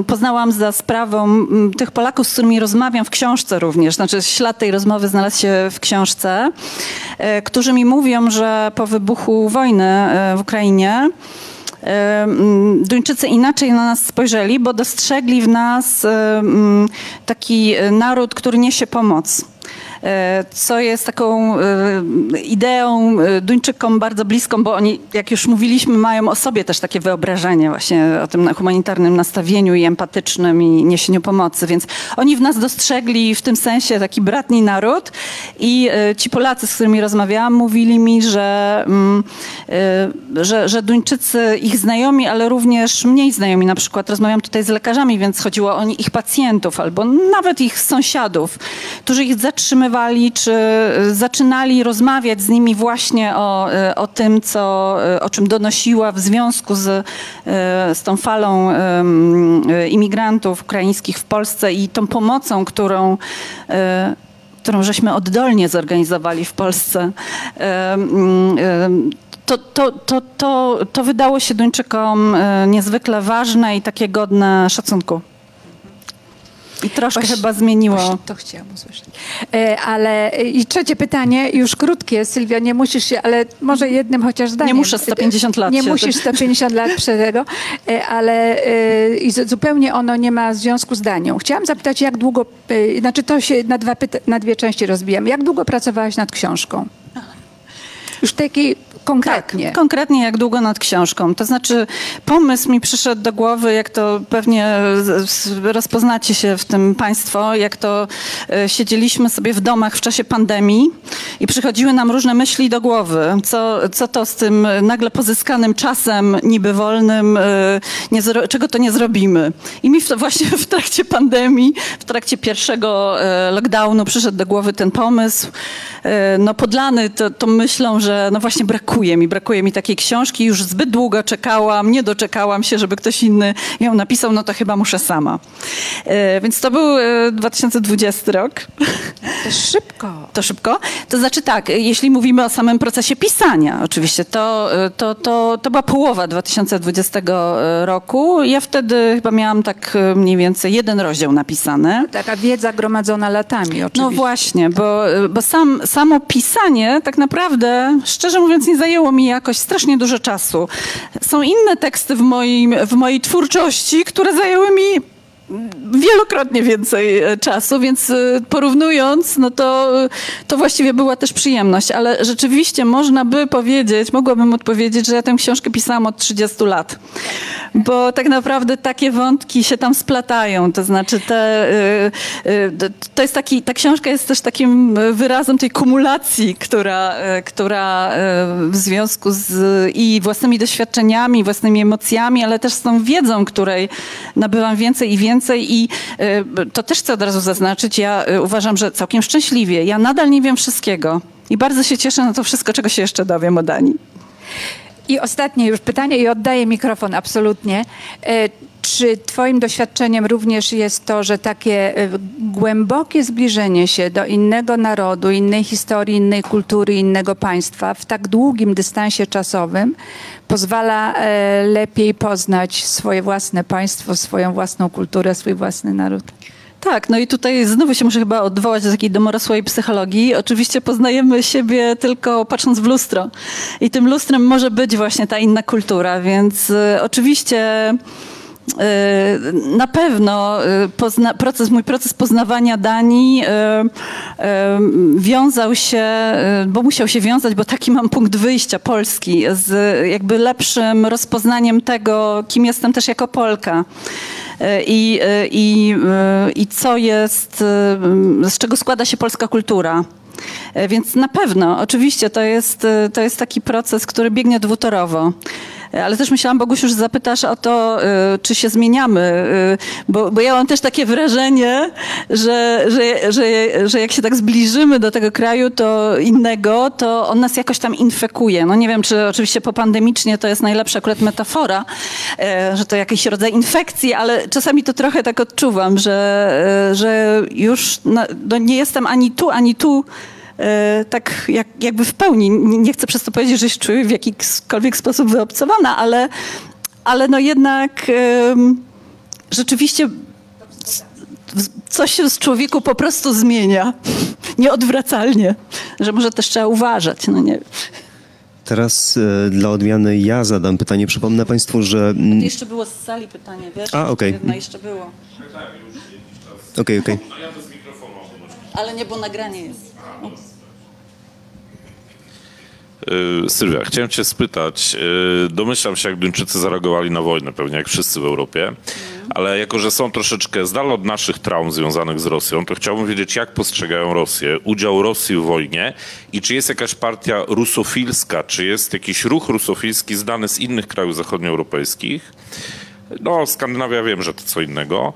y, poznałam za sprawą tych Polaków, z którymi rozmawiam w książce również. Znaczy ślad tej rozmowy znalazł się w książce, którzy mi mówią, że po wybuchu wojny w Ukrainie Duńczycy inaczej na nas spojrzeli, bo dostrzegli w nas taki naród, który niesie pomoc E, co jest taką e, ideą e, Duńczykom bardzo bliską, bo oni, jak już mówiliśmy, mają o sobie też takie wyobrażenie właśnie o tym humanitarnym nastawieniu i empatycznym i niesieniu pomocy, więc oni w nas dostrzegli w tym sensie taki bratni naród i ci Polacy, z którymi rozmawiałam, mówili mi, że, mm, że, że Duńczycy, ich znajomi, ale również mniej znajomi, na przykład rozmawiam tutaj z lekarzami, więc chodziło o ich pacjentów albo nawet ich sąsiadów, którzy ich zatrzymywali czy zaczynali rozmawiać z nimi właśnie o, o tym, co, o czym donosiła w związku z, z tą falą imigrantów ukraińskich w Polsce i tą pomocą, którą którą żeśmy oddolnie zorganizowali w Polsce. To, to, to, to, to wydało się Duńczykom niezwykle ważne i takie godne szacunku. I troszkę właśnie, chyba zmieniło. Właśnie to chciałam usłyszeć. E, ale e, i trzecie pytanie, już krótkie, Sylwia, nie musisz się, ale może jednym chociaż zdaniem. Nie muszę 150 lat. Nie musisz 150 lat przed tego, e, ale i zupełnie ono nie ma związku z Danią. Chciałam zapytać, jak długo, znaczy to się na, dwa na dwie części rozbijam. Jak długo pracowałaś nad książką? Już takiej Konkretnie. Tak, konkretnie jak długo nad książką. To znaczy pomysł mi przyszedł do głowy, jak to pewnie rozpoznacie się w tym państwo, jak to e, siedzieliśmy sobie w domach w czasie pandemii i przychodziły nam różne myśli do głowy. Co, co to z tym nagle pozyskanym czasem niby wolnym, e, nie, czego to nie zrobimy. I mi w, właśnie w trakcie pandemii, w trakcie pierwszego e, lockdownu przyszedł do głowy ten pomysł. No podlany to, tą myślą, że no właśnie brakuje brakuje mi, brakuje mi takiej książki, już zbyt długo czekałam, nie doczekałam się, żeby ktoś inny ją napisał, no to chyba muszę sama. E, więc to był 2020 e, rok. To szybko. To szybko? To znaczy tak, jeśli mówimy o samym procesie pisania, oczywiście, to, e, to, to, to była połowa 2020 roku. Ja wtedy chyba miałam tak mniej więcej jeden rozdział napisany. Taka wiedza gromadzona latami oczywiście. No właśnie, bo, bo sam, samo pisanie tak naprawdę, szczerze mówiąc, nie zajęło mi jakoś strasznie dużo czasu. Są inne teksty w, moim, w mojej twórczości, które zajęły mi wielokrotnie więcej e, czasu, więc e, porównując, no to, to właściwie była też przyjemność, ale rzeczywiście można by powiedzieć, mogłabym odpowiedzieć, że ja tę książkę pisałam od 30 lat, bo tak naprawdę takie wątki się tam splatają, to znaczy te, to jest taki, ta książka jest też takim wyrazem tej kumulacji, która, która w związku z i własnymi doświadczeniami, własnymi emocjami, ale też z tą wiedzą, której nabywam więcej i więcej i e, to też chcę od razu zaznaczyć, ja e, uważam, że całkiem szczęśliwie. Ja nadal nie wiem wszystkiego i bardzo się cieszę na to wszystko, czego się jeszcze dowiem o Danii. I ostatnie już pytanie i oddaję mikrofon absolutnie. E, czy Twoim doświadczeniem również jest to, że takie głębokie zbliżenie się do innego narodu, innej historii, innej kultury, innego państwa w tak długim dystansie czasowym pozwala e, lepiej poznać swoje własne państwo, swoją własną kulturę, swój własny naród. Tak, no i tutaj znowu się muszę chyba odwołać do takiej domorosłej psychologii. Oczywiście poznajemy siebie tylko patrząc w lustro. I tym lustrem może być właśnie ta inna kultura, więc y, oczywiście na pewno y, pozna, proces, mój proces poznawania Danii y, wiązał się, bo musiał się wiązać, bo taki mam punkt wyjścia Polski, z jakby lepszym rozpoznaniem tego, kim jestem też jako Polka. I, i, i co jest, z czego składa się polska kultura. Więc na pewno, oczywiście, to jest, to jest taki proces, który biegnie dwutorowo. Ale też myślałam, Bogusiu, że zapytasz o to, y, czy się zmieniamy, y, bo, bo ja mam też takie wrażenie, że, że, że, że jak się tak zbliżymy do tego kraju to innego, to on nas jakoś tam infekuje. No nie wiem, czy oczywiście popandemicznie to jest najlepsza akurat metafora, że to jakiś rodzaj infekcji, ale czasami to trochę tak odczuwam, że, że już no, nie jestem ani tu, ani tu E, tak jak, jakby w pełni, nie chcę przez to powiedzieć, że się czuję w jakikolwiek sposób wyobcowana, ale, ale no jednak rzeczywiście coś się z człowieku po prostu zmienia. Nieodwracalnie. Że może też trzeba uważać, no nie Teraz e, dla odmiany ja zadam pytanie. Przypomnę Państwu, że... To jeszcze było z sali pytanie, wiesz? A, okej. Okay. jeszcze było. Okej, okej. Okay. Ale nie, bo nagranie jest. Y, Sylwia, chciałem cię spytać, y, domyślam się, jak Duńczycy zareagowali na wojnę, pewnie jak wszyscy w Europie, ale jako, że są troszeczkę z dala od naszych traum związanych z Rosją, to chciałbym wiedzieć, jak postrzegają Rosję, udział Rosji w wojnie i czy jest jakaś partia rusofilska, czy jest jakiś ruch rusofilski znany z innych krajów zachodnioeuropejskich, no, Skandynawia wiem, że to co innego.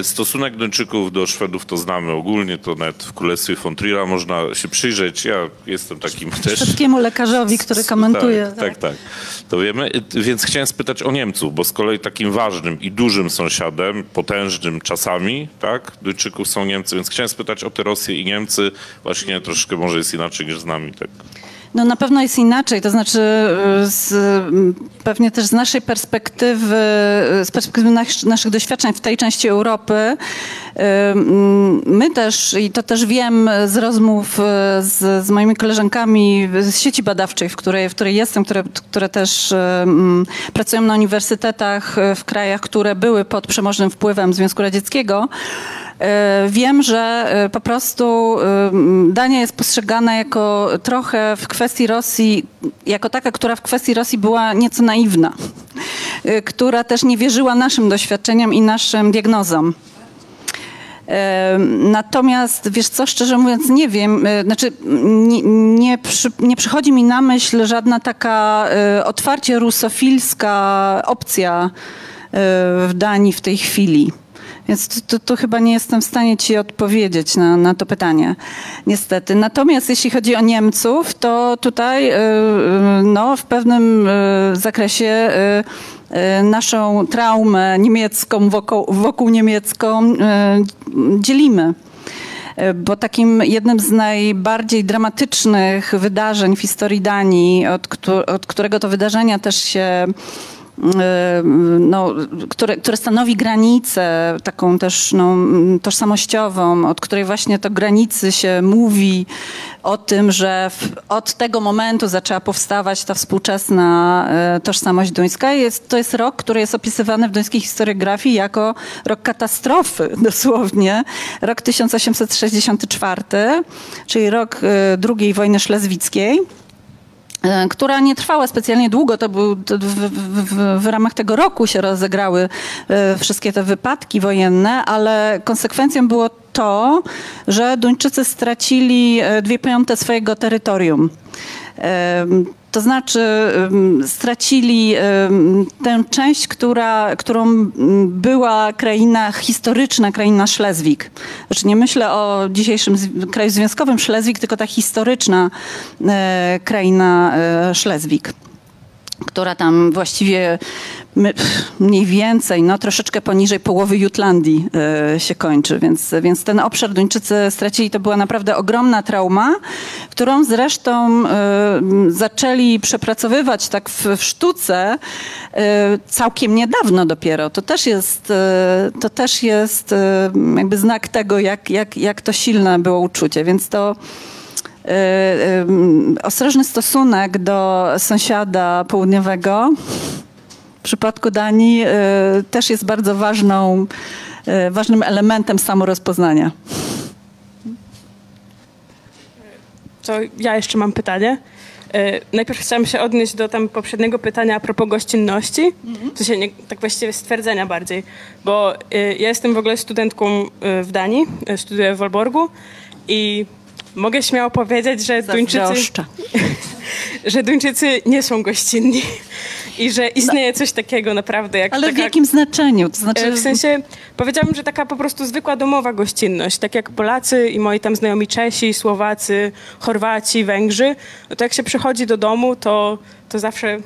E, stosunek Duńczyków do Szwedów to znamy ogólnie, to nawet w Królestwie von Trier'a można się przyjrzeć. Ja jestem takim też... Szwedzkiemu lekarzowi, który komentuje. Tak, tak, tak, To wiemy. Więc chciałem spytać o Niemców, bo z kolei takim ważnym i dużym sąsiadem, potężnym czasami, tak, Duńczyków są Niemcy, więc chciałem spytać o te Rosję i Niemcy. Właśnie troszkę może jest inaczej niż z nami, tak. No na pewno jest inaczej, to znaczy y, z, pewnie też z naszej perspektywy, y, z perspektywy nas, naszych doświadczeń w tej części Europy, y, my też, i to też wiem z rozmów z, z moimi koleżankami z sieci badawczej, w której, w której jestem, które, które też pracują na uniwersytetach w krajach, które były pod przemożnym wpływem Związku Radzieckiego, wiem, że e, po prostu e, Dania jest postrzegana jako trochę w kwestii Rosji, jako taka, która w kwestii Rosji była nieco naiwna, która też nie wierzyła naszym doświadczeniom i naszym diagnozom. Natomiast wiesz co, szczerze mówiąc, nie wiem, znaczy nie, nie, przy, nie przychodzi mi na myśl żadna taka otwarcie rusofilska opcja w Danii w tej chwili. Więc to, to, to, chyba nie jestem w stanie ci odpowiedzieć na, na to pytanie, niestety. Natomiast jeśli chodzi o Niemców, to tutaj y, y, no, w pewnym y, zakresie naszą traumę niemiecką, wokół, wokół niemiecką dzielimy bo takim jednym z najbardziej dramatycznych wydarzeń w historii Danii, od którego to wydarzenia też się no, które, które stanowi granicę taką też no, tożsamościową, od której właśnie to granicy się mówi o tym, że w, od tego momentu zaczęła powstawać ta współczesna e, tożsamość duńska. Jest, to jest rok, który jest opisywany w duńskiej historiografii jako rok katastrofy, dosłownie. Rok 1864, czyli rok e, II wojny szlezwickiej. E, która nie trwała specjalnie długo, to był w, w, w, ramach tego roku się rozegrały e, wszystkie te wypadki wojenne, ale konsekwencją było to, że Duńczycy stracili e, dwie piąte swojego terytorium. To znaczy stracili tę część, która, którą była kraina historyczna, kraina Szlezwik. Znaczy nie myślę o dzisiejszym kraju związkowym Szlezwik, tylko ta historyczna e, kraina e, Szlezwik która tam właściwie mniej więcej, no troszeczkę poniżej połowy Jutlandii e, się kończy, więc, więc ten obszar Duńczycy stracili. To była naprawdę ogromna trauma, którą zresztą e, zaczęli przepracowywać tak w, w sztuce e, całkiem niedawno dopiero. To też jest, to też jest jakby znak tego, jak, jak, jak to silne było uczucie, więc to ostrożny stosunek do sąsiada południowego w przypadku Danii e, też jest bardzo ważną, ważnym elementem samorozpoznania. To ja jeszcze mam pytanie. Najpierw chciałam się odnieść do tam poprzedniego pytania a propos gościnności, mhm. w sensie nie, tak właściwie stwierdzenia bardziej, bo ja jestem w ogóle studentką w Danii, studiuję w Wolborgu i mogę śmiało powiedzieć, że Duńczycy, że Duńczycy nie są gościnni i że istnieje coś takiego naprawdę jak Ale taka, w jakim znaczeniu? To znaczy... W sensie powiedziałabym, że taka po prostu zwykła domowa gościnność, tak jak Polacy i moi tam znajomi Czesi, Słowacy, Chorwaci, Węgrzy, no to jak się przychodzi do domu, to, to zawsze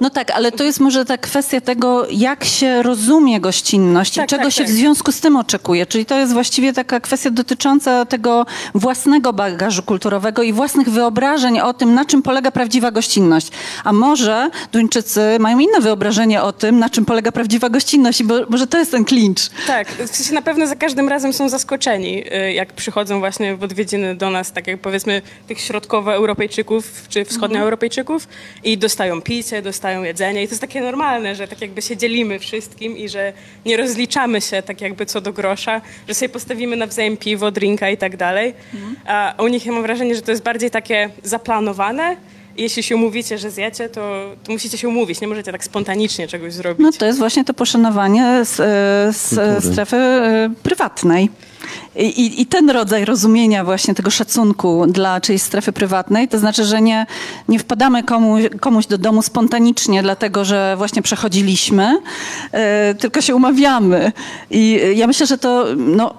no tak, ale to jest może ta kwestia tego, jak się rozumie gościnność tak, i czego tak, się tak. w związku z tym oczekuje. Czyli to jest właściwie taka kwestia dotycząca tego własnego bagażu kulturowego i własnych wyobrażeń o tym, na czym polega prawdziwa gościnność. A może Duńczycy mają inne wyobrażenie o tym, na czym polega prawdziwa gościnność i bo, może to jest ten klincz. Tak, w sensie na pewno za każdym razem są zaskoczeni, y, jak przychodzą właśnie w odwiedziny do nas, tak jak powiedzmy tych środkowoeuropejczyków czy wschodnioeuropejczyków i dostają picie, dostają dostają jedzenie i to jest takie normalne, że tak jakby się dzielimy wszystkim i że nie rozliczamy się tak jakby co do grosza, że sobie postawimy nawzajem piwo, drinka i tak dalej. Mhm. A u nich ja mam wrażenie, że to jest bardziej takie zaplanowane, jeśli się umówicie, że zjecie, to, to, musicie się umówić. Nie możecie tak spontanicznie czegoś zrobić. No to jest właśnie to poszanowanie z, z strefy e, prywatnej. I, I, ten rodzaj rozumienia właśnie tego szacunku dla czyjejś strefy prywatnej, to znaczy, że nie, nie wpadamy komuś, komuś do domu spontanicznie, dlatego że właśnie przechodziliśmy, e, tylko się umawiamy. I ja myślę, że to no,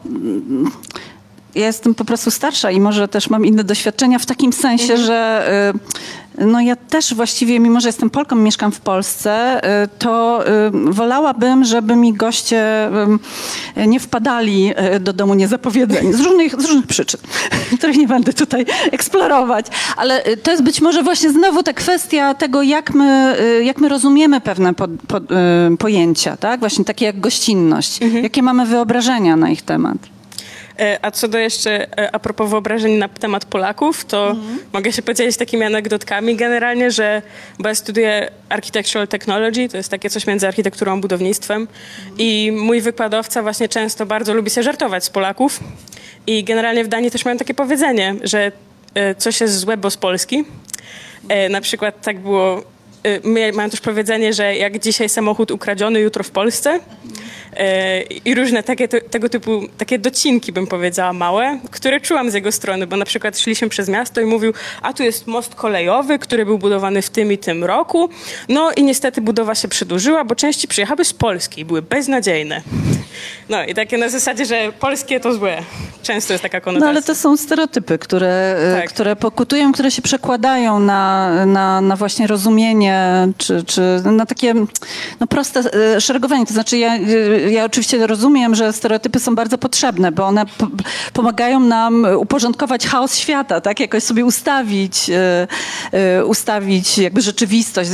ja jestem po prostu starsza i może też mam inne doświadczenia w takim sensie, mhm. że y, no ja też właściwie, mimo że jestem Polką, mieszkam w Polsce, y, to y, wolałabym, żeby mi goście nie wpadali do domu niezapowiedzeni z różnych, z różnych przyczyn, których nie będę tutaj eksplorować. Ale to jest być może właśnie znowu ta kwestia tego, jak my, jak my rozumiemy pewne po, po, pojęcia, tak? Właśnie takie jak gościnność. Mhm. Jakie mamy wyobrażenia na ich temat. E, a co do jeszcze, e, a propos wyobrażeń na temat Polaków, to mhm. mogę się podzielić takimi anegdotkami generalnie, że, bo ja studiuję Architectural Technology, to jest takie coś między architekturą a budownictwem mhm. i mój wykładowca właśnie często bardzo lubi się żartować z Polaków i generalnie w Danii też mają takie powiedzenie, że e, coś jest złe, bo z Polski. Na przykład tak było mają też powiedzenie, że jak dzisiaj samochód ukradziony, jutro w Polsce. E, I różne takie, tego typu, takie docinki, bym powiedziała, małe, które czułam z jego strony, bo na przykład szliśmy przez miasto i mówił, a tu jest most kolejowy, który był budowany w tym i tym roku. No i niestety budowa się przedłużyła, bo części przyjechały z Polski i były beznadziejne. No i takie na zasadzie, że polskie to złe. Często jest taka konotacja. No ale to są stereotypy, które, e, Tak. które pokutują, które się przekładają na, na, na właśnie rozumienie, czy, czy na takie no, proste e, szeregowanie. To znaczy ja, ja oczywiście rozumiem, że stereotypy są bardzo potrzebne, bo one po, pomagają nam uporządkować chaos świata, tak? Jakoś sobie ustawić, e, e, ustawić jakby rzeczywistość,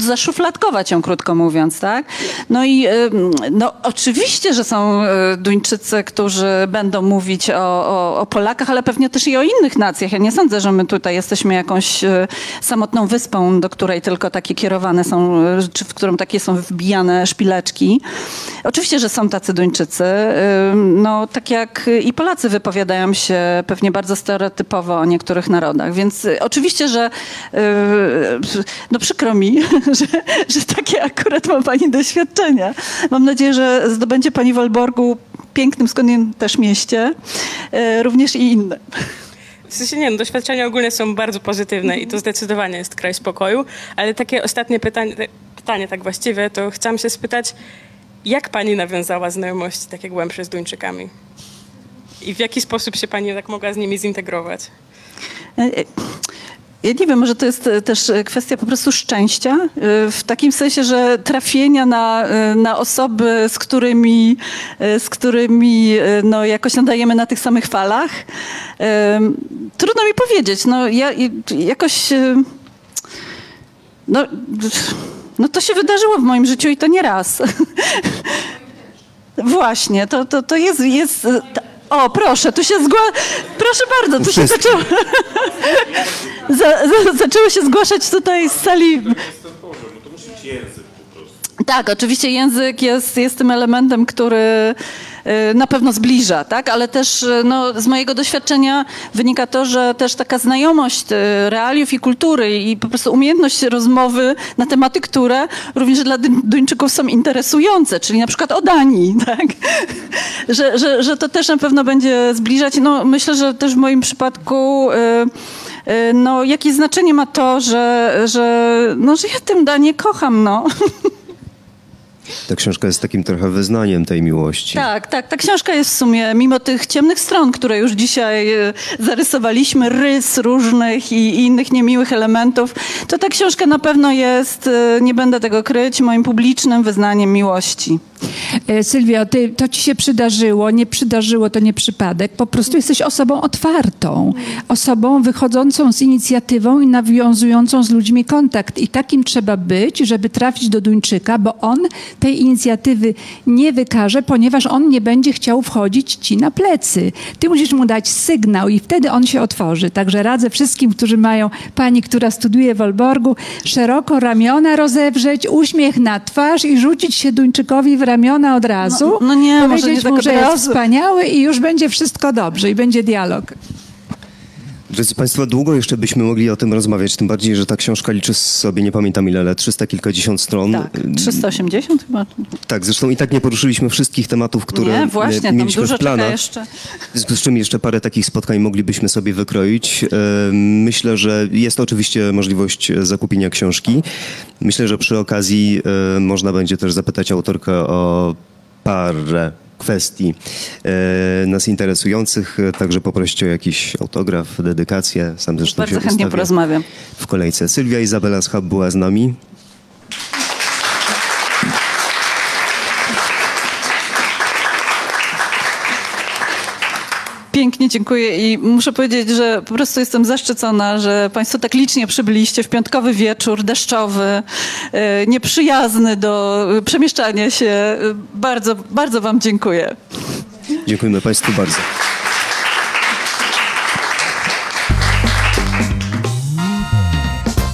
zaszufladkować ją, krótko mówiąc, tak? No i e, no, oczywiście, że są Duńczycy, którzy będą mówić o, o, o Polakach, ale pewnie też i o innych nacjach. Ja nie sądzę, że my tutaj jesteśmy jakąś samotną wyspą, do której tylko takie kierowane są, czy w którą takie są wbijane szpileczki. Oczywiście, że są tacy Duńczycy. No, tak jak i Polacy wypowiadają się pewnie bardzo stereotypowo o niektórych narodach, więc e, oczywiście, że e, no przykro mi, że, że takie akurat ma Pani doświadczenia. Mam nadzieję, że zdobędzie Pani w Wolborgu, pięknym skądinąd też mieście, e, również i inne. W sensie nie, no, doświadczenia ogólnie są bardzo pozytywne i to zdecydowanie jest kraj spokoju, ale takie ostatnie pytanie, pytanie tak właściwie, to chciałam się spytać, jak pani nawiązała znajomości takie głębsze z Duńczykami? I w jaki sposób się pani tak mogła z nimi zintegrować? E, e, Ja nie wiem, może to jest e, też kwestia po prostu szczęścia, w takim sensie, że trafienia na, na osoby, z którymi, z którymi no, jakoś nadajemy na tych samych falach. Trudno mi powiedzieć. No, ja jakoś... No, no to się wydarzyło w moim życiu i to nie raz. Właśnie, to, to, to jest... jest ta- o, proszę, tu się zgła... Proszę bardzo, tu się zaczęło... za, za, zaczęły się zgłaszać tutaj z sali... Tak, oczywiście język jest, jest tym elementem, który na pewno zbliża, tak? ale też y, no, z mojego doświadczenia wynika to, że też taka znajomość y, realiów i kultury i po prostu umiejętność rozmowy na tematy, które również dla Duń- Duńczyków są interesujące, czyli na przykład o Danii, tak? że, że, że to też na pewno będzie zbliżać. No, myślę, że też w moim przypadku y, y, no, jakie znaczenie ma to, że, że, no, że ja tym Danię kocham, no. Ta książka jest takim trochę wyznaniem tej miłości. Tak, tak. Ta książka jest w sumie, mimo tych ciemnych stron, które już dzisiaj e, zarysowaliśmy, rys różnych i, i innych niemiłych elementów, to ta książka na pewno jest, e, nie będę tego kryć, moim publicznym wyznaniem miłości. E, Sylwio, ty, to ci się przydarzyło, nie przydarzyło, to nie przypadek. Po prostu jesteś osobą otwartą, osobą wychodzącą z inicjatywą i nawiązującą z ludźmi kontakt. I takim trzeba być, żeby trafić do Duńczyka, bo on tej inicjatywy nie wykaże, ponieważ on nie będzie chciał wchodzić ci na plecy. Ty musisz mu dać sygnał i wtedy on się otworzy. Także radzę wszystkim, którzy mają pani, która studiuje w Olborgu, szeroko ramiona rozewrzeć, uśmiech na twarz i rzucić się Duńczykowi w ramiona od razu. No- no nie, może powiedzieć nie mu, tak że jest wspaniały i już będzie wszystko dobrze i będzie dialog. Drodzy Państwo, długo jeszcze byśmy mogli o tym rozmawiać, tym bardziej, że ta książka liczy sobie, nie pamiętam ile, ale 300 kilkadziesiąt stron. Tak, 380 chyba. Tak, zresztą i tak nie poruszyliśmy wszystkich tematów, które Nie, właśnie, e, tam mieliśmy dużo w planach. jeszcze. W związku z czym jeszcze parę takich spotkań moglibyśmy sobie wykroić. E, Myślę, że jest oczywiście możliwość zakupienia książki. Myślę, że przy okazji e, można będzie też zapytać autorkę o parę kwestii e, nas interesujących, e, także poprosić o jakiś autograf, dedykację. Sam zresztą Bardzo się chętnie porozmawiam. w kolejce. Sylwia Izabela Schab była z nami. Pięknie dziękuję i muszę powiedzieć, że po prostu jestem zaszczycona, że Państwo tak licznie przybyliście w piątkowy wieczór, deszczowy, e, nieprzyjazny do przemieszczania się. E, Bardzo, bardzo Wam dziękuję. Dziękujemy Państwu bardzo.